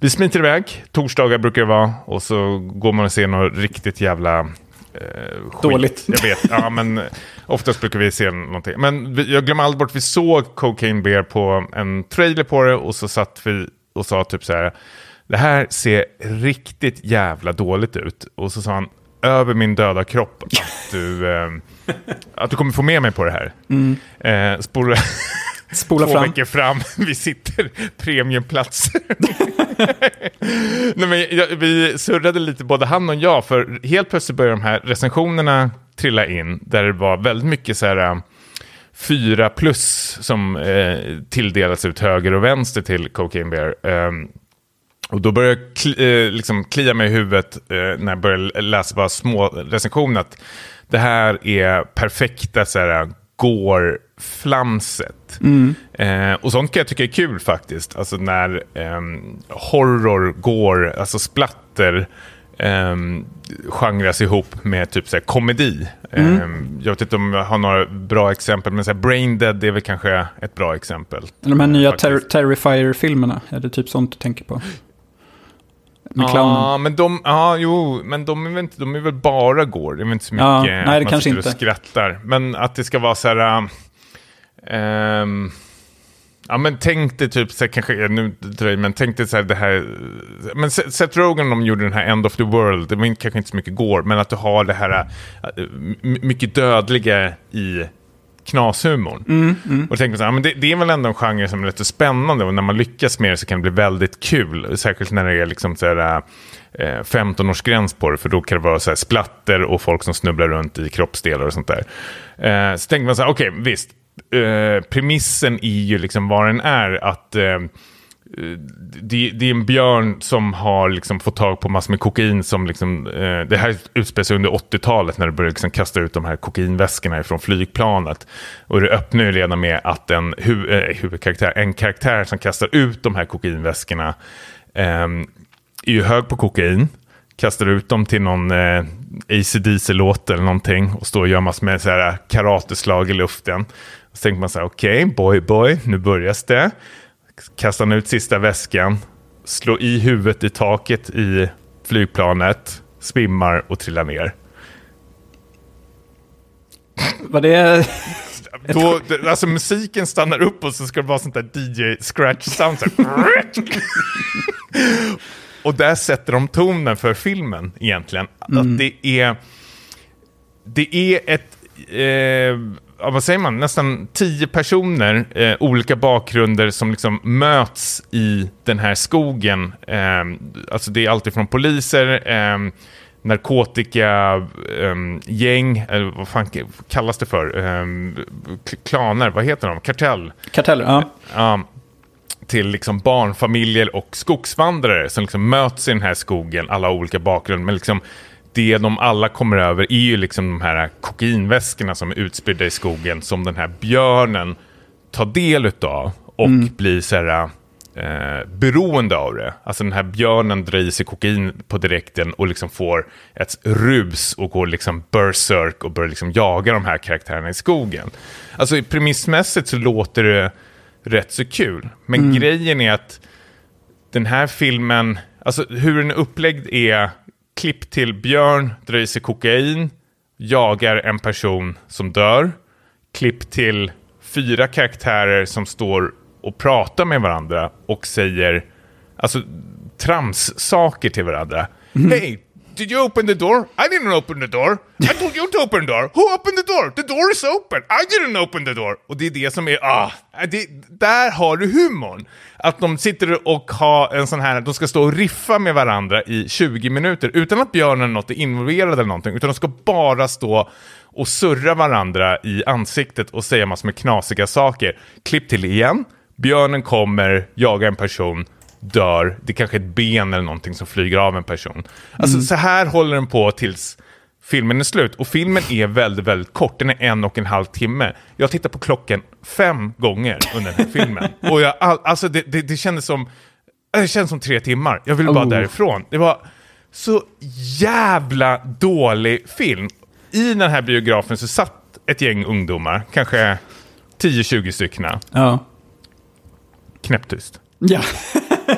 vi smiter iväg. Torsdagar brukar det vara och så går man och ser något riktigt jävla eh, skit.
Dåligt.
Jag vet, ja men oftast brukar vi se någonting. Men vi, jag glömmer aldrig bort, vi såg Cocaine Bear på en trailer på det och så satt vi och sa typ så här. Det här ser riktigt jävla dåligt ut. Och så sa han, över min döda kropp, att du, eh, att du kommer få med mig på det här. Eh, spola,
Spola
två
fram.
veckor fram, vi sitter premiumplatser. Nej, men jag, vi surrade lite, både han och jag, för helt plötsligt började de här recensionerna trilla in, där det var väldigt mycket så här äh, fyra plus som eh, tilldelas ut höger och vänster till Cocaine Bear. Ehm, och då började jag kli, eh, liksom klia mig i huvudet eh, när jag började läsa bara små recensioner. Att det här är perfekta så här, går-flamset. Eh, och sånt kan jag tycka är kul faktiskt. Alltså när ehm, horror går, alltså splatter, um, genras ihop med typ så här, komedi. Ehm, jag vet inte om jag har några bra exempel, men så här, Brain Dead är väl kanske ett bra exempel.
De här nya ter
faktiskt.
Terrifier-filmerna, är det typ sånt du tänker på? Med clownen.
Ja, men de, ja, jo, men de är väl, inte, de är väl bara går. Det är väl inte så mycket
Ja, nej, det
man
kanske
sitter och
inte.
skrattar. Men att det ska vara så här... äh, ehm, ja, men tänk dig typ, så här, kanske, nu jag, men tänk dig så här det här... Men Se- Seth Rogen, de gjorde den här End of the World, det var kanske inte så mycket går, men att du har det här äh, mycket dödliga i knashumorn.
Mm,
Och då tänker så här, men det, det är väl ändå en genre som är lite spännande och när man lyckas med det så kan det bli väldigt kul. Särskilt när det är liksom så här, eh, 15-årsgräns på det, för då kan det vara så här splatter och folk som snubblar runt i kroppsdelar och sånt där. Eh, så tänker man så här, okej, visst. Eh, premissen är ju liksom vad den är, att Eh, det, det är en björn som har liksom fått tag på massor med kokain som liksom, eh, det här utspelar sig under 80-talet när det börjar liksom kasta ut de här kokainväskorna från flygplanet. Och det öppnar ju redan med att en hu eh, huvudkaraktär, en karaktär som kastar ut de här kokainväskorna eh, är ju hög på kokain, kastar ut dem till någon eh, AC/DC-låt eller någonting och står och gör massor med så här eh, karateslag i luften. Och så tänker man så här, okej, boy, boy, nu börjas det kastar han ut sista väskan, slår i huvudet i taket i flygplanet, svimmar och trillar ner.
Var det...
Då, alltså musiken stannar upp och så ska det vara sånt där DJ scratch sound. Så här. och där sätter de tonen för filmen egentligen. Att det är, det är ett, eh, ja, vad säger man, nästan tio personer, eh, olika bakgrunder som liksom möts i den här skogen. Eh, alltså det är alltid från poliser, eh, narkotika, ehm, gäng, eller vad fan kallas det för? K- klaner, vad heter de? Kartell.
Karteller, ja.
Ja, till liksom barnfamiljer och skogsvandrare som liksom möts i den här skogen, alla olika bakgrund, men liksom det de alla kommer över är ju liksom de här kokainväskorna som är utspridda i skogen som den här björnen tar del utav och blir så här eh, beroende av det. Alltså den här björnen drar i sig kokain på direkten och liksom får ett rus och går liksom berserk och börjar liksom jaga de här karaktärerna i skogen. Alltså premissmässigt så låter det rätt så kul. Men grejen är att den här filmen, alltså hur den är upplagd är klipp till Björn drar i sig kokain, jagar en person som dör. Klipp till fyra karaktärer som står och pratar med varandra och säger alltså trams-saker till varandra. Hey, did you open the door? I didn't open the door. I told you to open the door. Who opened the door? The door is open. I didn't open the door. Och det är det som är, ah, äh, det, där har du humorn. Att de sitter och har en sån här, de ska stå och riffa med varandra i 20 minuter utan att björnen eller något är involverad eller någonting, utan de ska bara stå och surra varandra i ansiktet och säga massor med knasiga saker. Klipp till igen, björnen kommer, jagar en person, dör, det är kanske är ett ben eller någonting som flyger av en person. Alltså så här håller den på tills filmen är slut. Och filmen är väldigt, väldigt kort, den är en och en halv timme. Jag tittar på klockan fem gånger under den här filmen. Och jag, all, alltså det, det, det kändes som, det känns som tre timmar. Jag ville bara
Oh.
därifrån. Det var så jävla dålig film. I den här biografen så satt ett gäng ungdomar, kanske 10-20 stycken,
Ja.
knäpptyst.
Ja.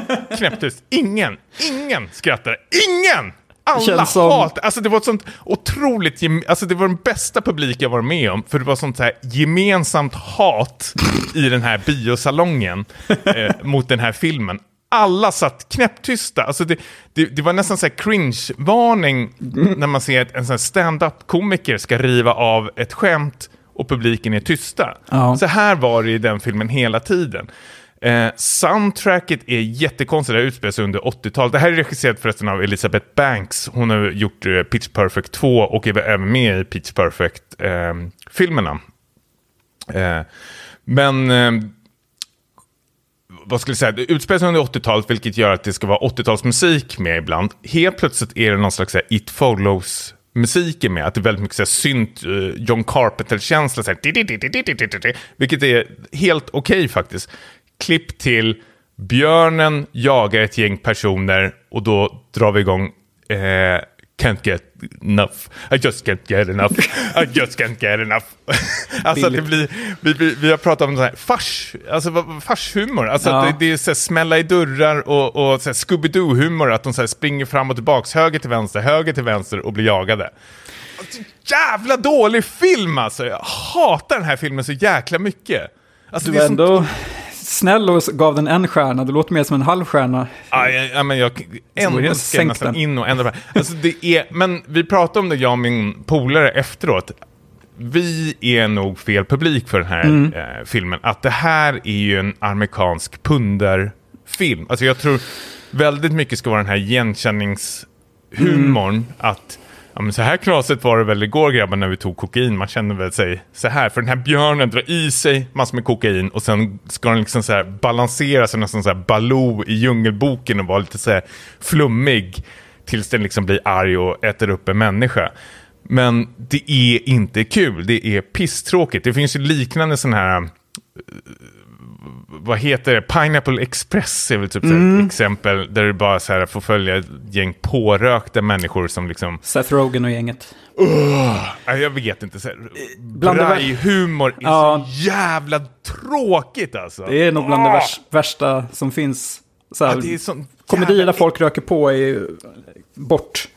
Knäpptyst. Ingen, ingen skrattade. Ingen! Alla
som-
hat. Alltså det var ett sånt otroligt, alltså det var den bästa publik jag varit med om. För det var sånt här gemensamt hat i den här biosalongen eh, mot den här filmen. Alla satt knäpptysta. Alltså det, det, det var nästan så här cringe-varning när man ser att en sån stand-up-komiker ska riva av ett skämt och publiken är tysta.
Ja.
Så här var det i den filmen hela tiden. Eh, soundtracket är jättekonstigt, det här utspelar sig under 80-talet. Det här är regisserat förresten av Elizabeth Banks. Hon har gjort eh, Pitch Perfect 2 och är även med i Pitch Perfect-filmerna. Eh, men eh, vad skulle jag säga, det utspelar sig under 80-talet vilket gör att det ska vara 80-talsmusik med ibland. Helt plötsligt är det någon slags här, It Follows musiken med, att det är väldigt mycket så här, synt, John Carpenter-känsla, så här, vilket är helt okej faktiskt. Klipp till björnen jagar ett gäng personer och då drar vi igång eh, Can't get enough. I just can't get enough. I just can't get enough. alltså det blir, vi, vi, vi har pratat om sån här fars, alltså farshumor. Alltså
Ja.
det, det är så här, smälla i dörrar och, och Scooby-Doo-humor. Att de så här, springer fram och tillbaks, höger till vänster, höger till vänster och blir jagade. Jävla dålig film alltså. Jag hatar den här filmen så jäkla mycket. Alltså,
Du
det är
var
sånt-
ändå snäll och gav den en stjärna. Det låter mer som en halv stjärna.
Ja, men jag ändå
jag
ska jag
sänkt
nästan
den.
in och ändra på alltså, det är, Men vi pratade om det, jag och min polare efteråt. Vi är nog fel publik för den här
Mm.
eh, filmen. Att det här är ju en amerikansk pundarfilm. Alltså jag tror väldigt mycket ska vara den här igenkänningshumorn. Att ja, men så här knasigt var det väl igår grabbar när vi tog kokain. Man känner väl sig så här. För den här björnen drar i sig massor med kokain och sen ska den liksom så här balansera sig nästan så här Baloo i Djungelboken och vara lite så här flummig. Tills den liksom blir arg och äter upp en människa. Men det är inte kul. Det är pisstråkigt. Det finns ju liknande sådana här eh, vad heter det? Pineapple Express är väl typ här ett exempel där du bara så här får följa ett gäng pårökta människor som liksom
Seth Rogen och gänget.
Nej, jag vet inte. Så här,
bland det vär-
Braj-humor är
Ja.
så jävla tråkigt alltså.
Det är nog bland det
Ah!
värst, värsta som finns. Så här,
Ja, det
komedier där folk röker på är bort.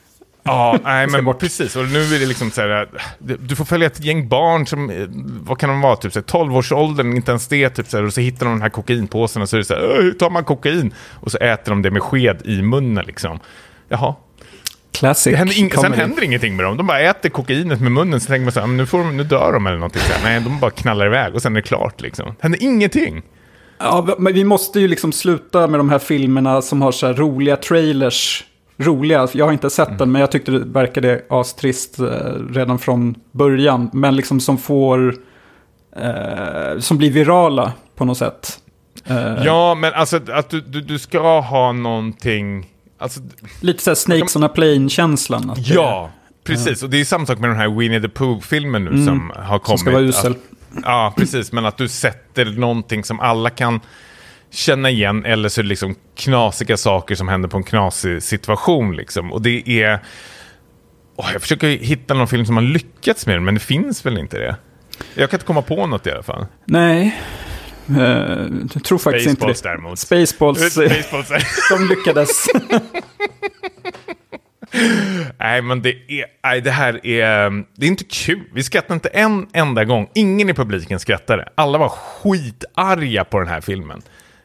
Ja, nej men
bort.
precis. Och nu är det liksom så här, du får följa ett gäng barn som, eh, vad kan de vara, typ så här, 12-årsåldern, inte ens det, typ så här, och så hittar de den här kokainpåsen och så är det så här, "Åh, hur tar man kokain? Och så äter de det med sked i munnen liksom. Jaha.
Classic
Det händer ing- sen händer ingenting med dem. De bara äter kokainet med munnen, så tänker man så här, "Men nu, får de, nu dör de eller någonting. Så här. Nej, de bara knallar iväg och sen är det klart liksom. Det händer ingenting.
Ja, men vi måste ju liksom sluta med de här filmerna som har så här roliga trailers. Roliga, jag har inte sett
Mm.
den men jag tyckte det verkade astrist eh, redan från början. Men liksom som får, eh, som blir virala på något sätt. Eh,
Ja, men alltså att du, du, du ska ha någonting... Alltså,
Lite så här Snakes on a Plane-känslan. att det-
ja, precis. Och det är samma sak med den här Winnie the Pooh-filmen nu som har kommit.
Mm. Som ska vara usel.
Att, ja, precis. Men att du sätter någonting som alla kan känna igen. Eller så är det liksom knasiga saker som händer på en knasig situation. Liksom. Och det är... Åh, jag försöker hitta någon film som har lyckats med det, men det finns väl inte det. Jag kan inte komma på något i alla fall.
Nej, eh, jag tror faktiskt inte
Baseballs
det.
däremot.
Spaceballs,
Baseballs är...
de lyckades.
Nej, men det är... Nej, det här är... Det är inte kul. Vi skrattade inte en enda gång. Ingen i publiken skrattade. Alla var skitarga på den här filmen.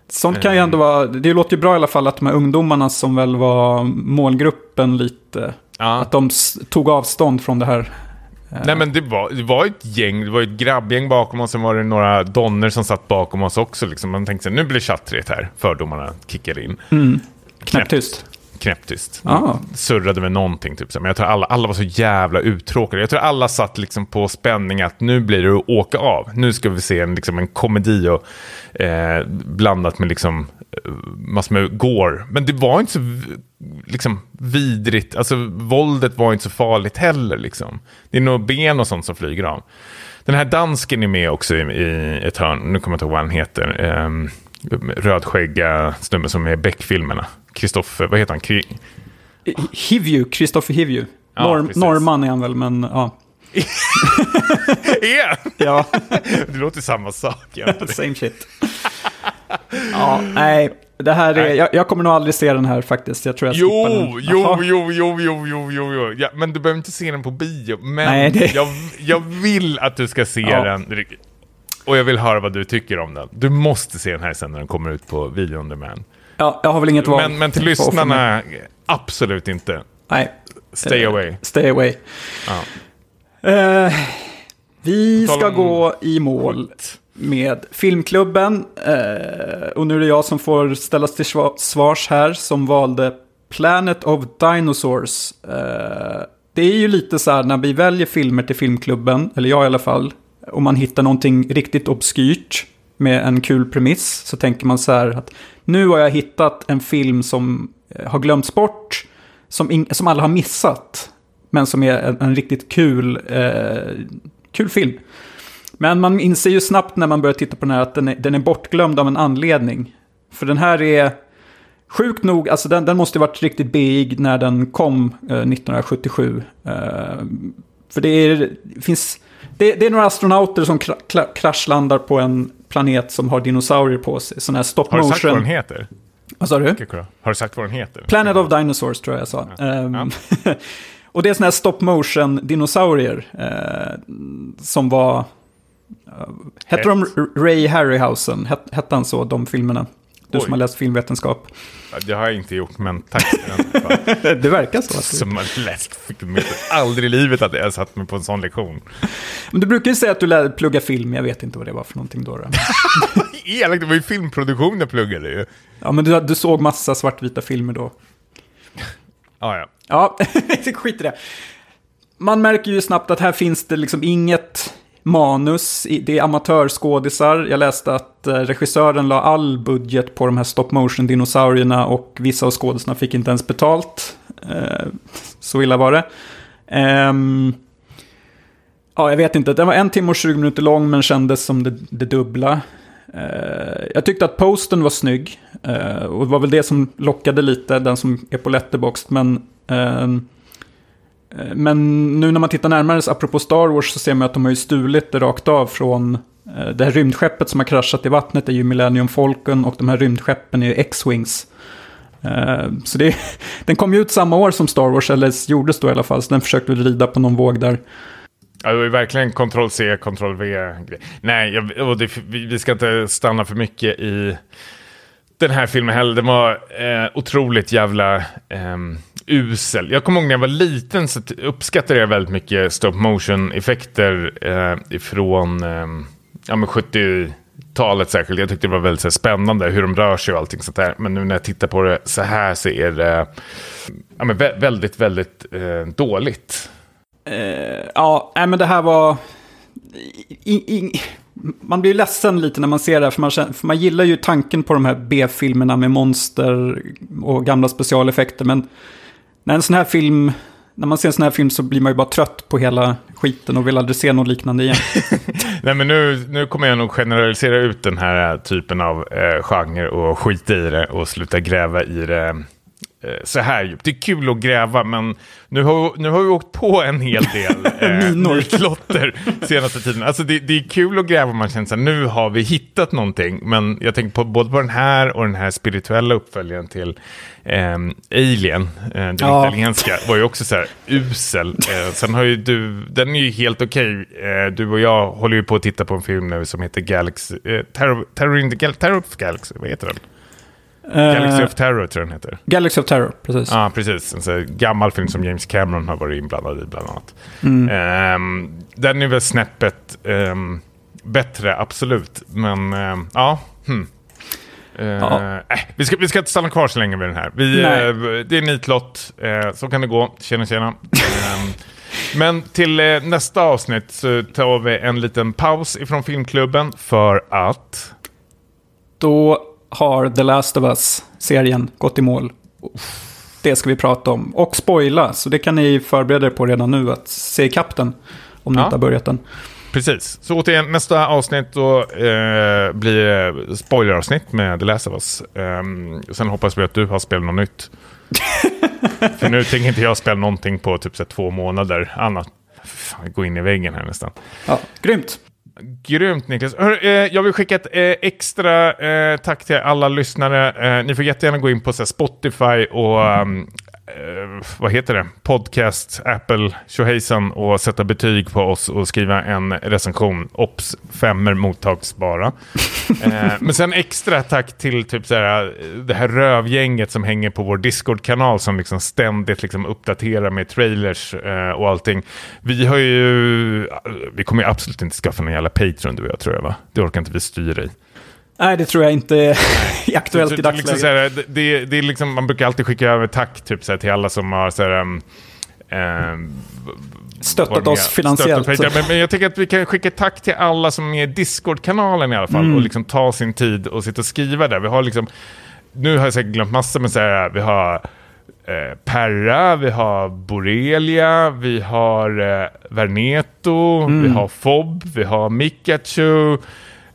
Sånt kan ju ändå vara, det låter ju bra i alla fall att de här ungdomarna som väl var målgruppen lite,
Ja.
att de tog avstånd från det här.
Nej, men det var, det var ett gäng. Det var ett grabbgäng bakom oss. Sen var det några donner som satt bakom oss också. Liksom. Man tänkte sig, nu blir chattrigt här. Fördomarna kickar in.
Knäpptyst.
Knäpptyst.
Ja.
surrade med någonting. Typ. Men jag tror alla, alla var så jävla uttråkade. Jag tror alla satt liksom på spänning att nu blir det att åka av. Nu ska vi se en, liksom en komedi och, eh, blandat med liksom, eh, massor med gore. Men det var inte så liksom, vidrigt. Alltså våldet var inte så farligt heller. Liksom. Det är nog ben och sånt som flyger av. Den här dansken är med också i, i ett hörn. Nu kommer jag inte ihåg vad han heter. Ehm, rödskägga snubben som är i Beck-filmerna. Kristoffer, vad heter han? Kri
Hivju, Kristoffer Hivju.
Ja,
Norr,
precis.
norrman är han väl, men ja.
är
Ja,
Det låter samma sak
same shit. Ja, nej. Det här är, jag, jag kommer nog aldrig se den här faktiskt. Jag tror jag skippar den.
Jo, jo, jo, jo, jo, jo, jo, jo. Ja, men du behöver inte se den på bio. Men
Nej, det-
jag, jag vill att du ska se
Ja.
den. Och jag vill höra vad du tycker om den. Du måste se den här sen när den kommer ut på video on demand.
Ja, jag har väl inget val.
Men, men till lyssnarna, absolut inte.
Nej,
Stay
Eh,
away.
stay away.
Ja.
Eh, vi ska
om
gå i mål med Filmklubben. Eh, och nu är det jag som får ställas till sva- svars här som valde Planet of Dinosaurs. Det är ju lite så här när vi väljer filmer till Filmklubben, eller jag i alla fall, om man hittar någonting riktigt obskyrt med en kul premiss, så tänker man så här att nu har jag hittat en film som eh, har glömts bort, som, som alla har missat, men som är en, en riktigt kul, eh, kul film. Men man inser ju snabbt när man börjar titta på den här att den är, den är bortglömd av en anledning. För den här är sjukt nog, alltså den, den måste ha varit riktigt big när den kom eh, 1977. Eh, för det, är, det finns, det, det är några astronauter som kra, kraschlandar på en planet som har dinosaurier på sig. Sån här stop
Har du sagt vad den
motion.
heter?
Vad sa du?
Har du sagt vad den heter?
Planet of Dinosaurs tror jag jag sa.
Ja.
och det är sådana här stop motion dinosaurier eh, som var... Uh, hette de Ray Harryhausen? Het, hette han så, de filmerna? Du
Oj.
som har läst filmvetenskap.
Ja, Det har jag inte gjort, men tack
det verkar så. Du...
Som har läst film. Aldrig i livet att jag satt mig på en sån lektion.
Men du brukar ju säga att du lär plugga film, jag vet inte vad det var för någonting då. då.
Elakt, det var ju filmproduktion jag pluggade ju.
Ja, men du, du såg massa svartvita filmer då.
Ah, ja.
Ja, skit i det. Man märker ju snabbt att här finns det liksom inget manus. Det är amatörskådisar. Jag läste att eh, regissören la all budget på de här stop motion dinosaurierna och vissa av skådisarna fick inte ens betalt. Eh, så illa var det. Ehm, ja, jag vet inte. Den var en timme och 20 minuter lång men kändes som det, det dubbla. Eh, jag tyckte att posten var snygg. och det var väl det som lockade lite, den som är på Letterboxd. Men, eh, Eh, men nu när man tittar närmare, så apropå Star Wars, så ser man att de har ju stulit det rakt av från eh, det här rymdskeppet som har kraschat i vattnet är ju Millennium Falcon och de här rymdskeppen är ju X-Wings. Eh, så det, den kom ju ut samma år som Star Wars, eller gjordes då i alla fall, så den försökte väl rida på någon våg där.
Ja, det var ju verkligen kontroll C, kontroll V. Nej, jag, och det, vi ska inte stanna för mycket i den här filmen heller. Den var eh, otroligt jävla Eh, usel. Jag kommer ihåg när jag var liten så uppskattade jag väldigt mycket stop motion-effekter eh, ifrån eh, ja, men 70-talet särskilt. Jag tyckte det var väldigt så här, spännande hur de rör sig och allting sånt där. Men nu när jag tittar på det så här så är det ja, men vä- väldigt, väldigt eh, dåligt.
Uh, ja, men det här var... I, i, man blir ledsen lite när man ser det här, för man, känner, för man gillar ju tanken på de här B-filmerna med monster och gamla specialeffekter. Men när en sån här film, när man ser en sån här film så blir man ju bara trött på hela skiten och vill aldrig se något liknande igen.
Nej, men nu, nu kommer jag nog generalisera ut den här typen av eh, genre och skita i det och sluta gräva i det så här djupt. Det är kul att gräva, men nu har, nu har vi åkt på en hel del eh,
Minor.
nitlotter senaste tiden. Alltså det, det är kul att gräva, man känner så här, nu har vi hittat någonting. Men jag tänker på både på den här och den här spirituella uppföljaren till ehm, Alien, eh, den
Ja.
italienska, var ju också så här usel. Eh, sen har ju du, den är ju helt okej. Eh, du och jag håller ju på att titta på en film nu som heter Galaxy, eh, Terror, Terror in the Gal Terror of Galaxy, vad heter den? Galaxy
Eh,
of Terror tror jag den heter.
Galaxy of Terror, precis.
Ja, precis. En så här gammal film som James Cameron har varit inblandad i bland annat.
Mm.
Ehm, den är väl snäppet ehm, bättre, absolut. Men ehm, ja, hmm. Eh,
Ja.
äh, vi, ska, vi ska inte stanna kvar så länge vid den här. Vi, eh, det är nitlott, eh, så kan det gå. Tjena, tjena. Men till nästa avsnitt så tar vi en liten paus ifrån filmklubben för att...
Då har The Last of Us-serien gått i mål. Det ska vi prata om. Och spoila, så det kan ni förbereda er på redan nu att se ikapp den. Om ni
Ja.
inte har börjat den.
Precis. Så återigen, nästa avsnitt då eh, blir spoileravsnitt med The Last of Us. Um, sen hoppas vi att du har spelat något nytt. För nu tänker inte jag spela någonting på typ så två månader annat. Fan, gå in i väggen här nästan.
Ja, grymt.
Grymt Niklas. Hör, eh, jag vill skicka ett eh, extra eh, tack till alla lyssnare. Eh, ni får jättegärna gå in på så här, Spotify och um, eh, vad heter det? Podcast, Apple, tjohejsan och sätta betyg på oss och skriva en recension. Ops, femmer mottagsbara. eh, men sen extra tack till typ så här, det här rövgänget som hänger på vår Discord-kanal som liksom ständigt liksom uppdaterar med trailers eh, och allting. Vi har ju, vi kommer ju absolut inte skaffa någon jävla Patreon du och jag tror jag va? Det orkar inte vi styra i.
Nej, det tror jag inte är aktuellt i
Så- så-
dagsläget.
Liksom, här, det- det, det är liksom, man brukar alltid skicka över tack typ, så här, till alla som har så här, um, um,
Stöttat oss finansiellt.
stöttat. Men, men jag tycker att vi kan skicka tack till alla som är med i Discord-kanalen i alla fall.
Mm.
Och liksom ta sin tid och sitta och skriva där. Vi har liksom, nu har jag säkert glömt massor, men så här, vi har eh, Perra, vi har Borelia, vi har eh, Verneto,
Mm.
vi har Fob, vi har Mikachu.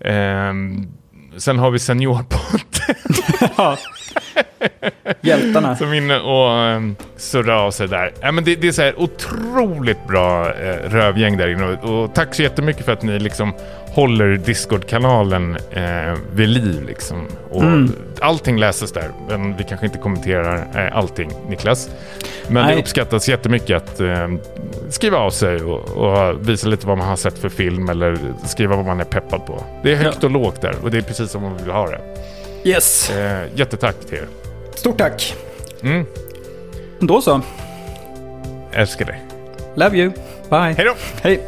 ehm, sen har vi Seniorpodden
Ja. Hjältarna.
som inne och um, surrar av sig där. Ja, men det, det är så här otroligt bra eh, rövgäng där inne. Och, och tack så jättemycket för att ni liksom håller Discord-kanalen eh, vid liv. Liksom. Och
Mm.
Allting läses där, men vi kanske inte kommenterar eh, allting, Niklas. Men
Nej.
det uppskattas jättemycket att eh, skriva av sig och, och visa lite vad man har sett för film eller skriva vad man är peppad på. Det är högt
Ja.
och lågt där och det är precis som man vill ha det.
Yes.
Eh, jättetack till er.
Stort tack.
Mm,
Då så.
älskar dig.
Love you. Bye.
Hej då!
Hej.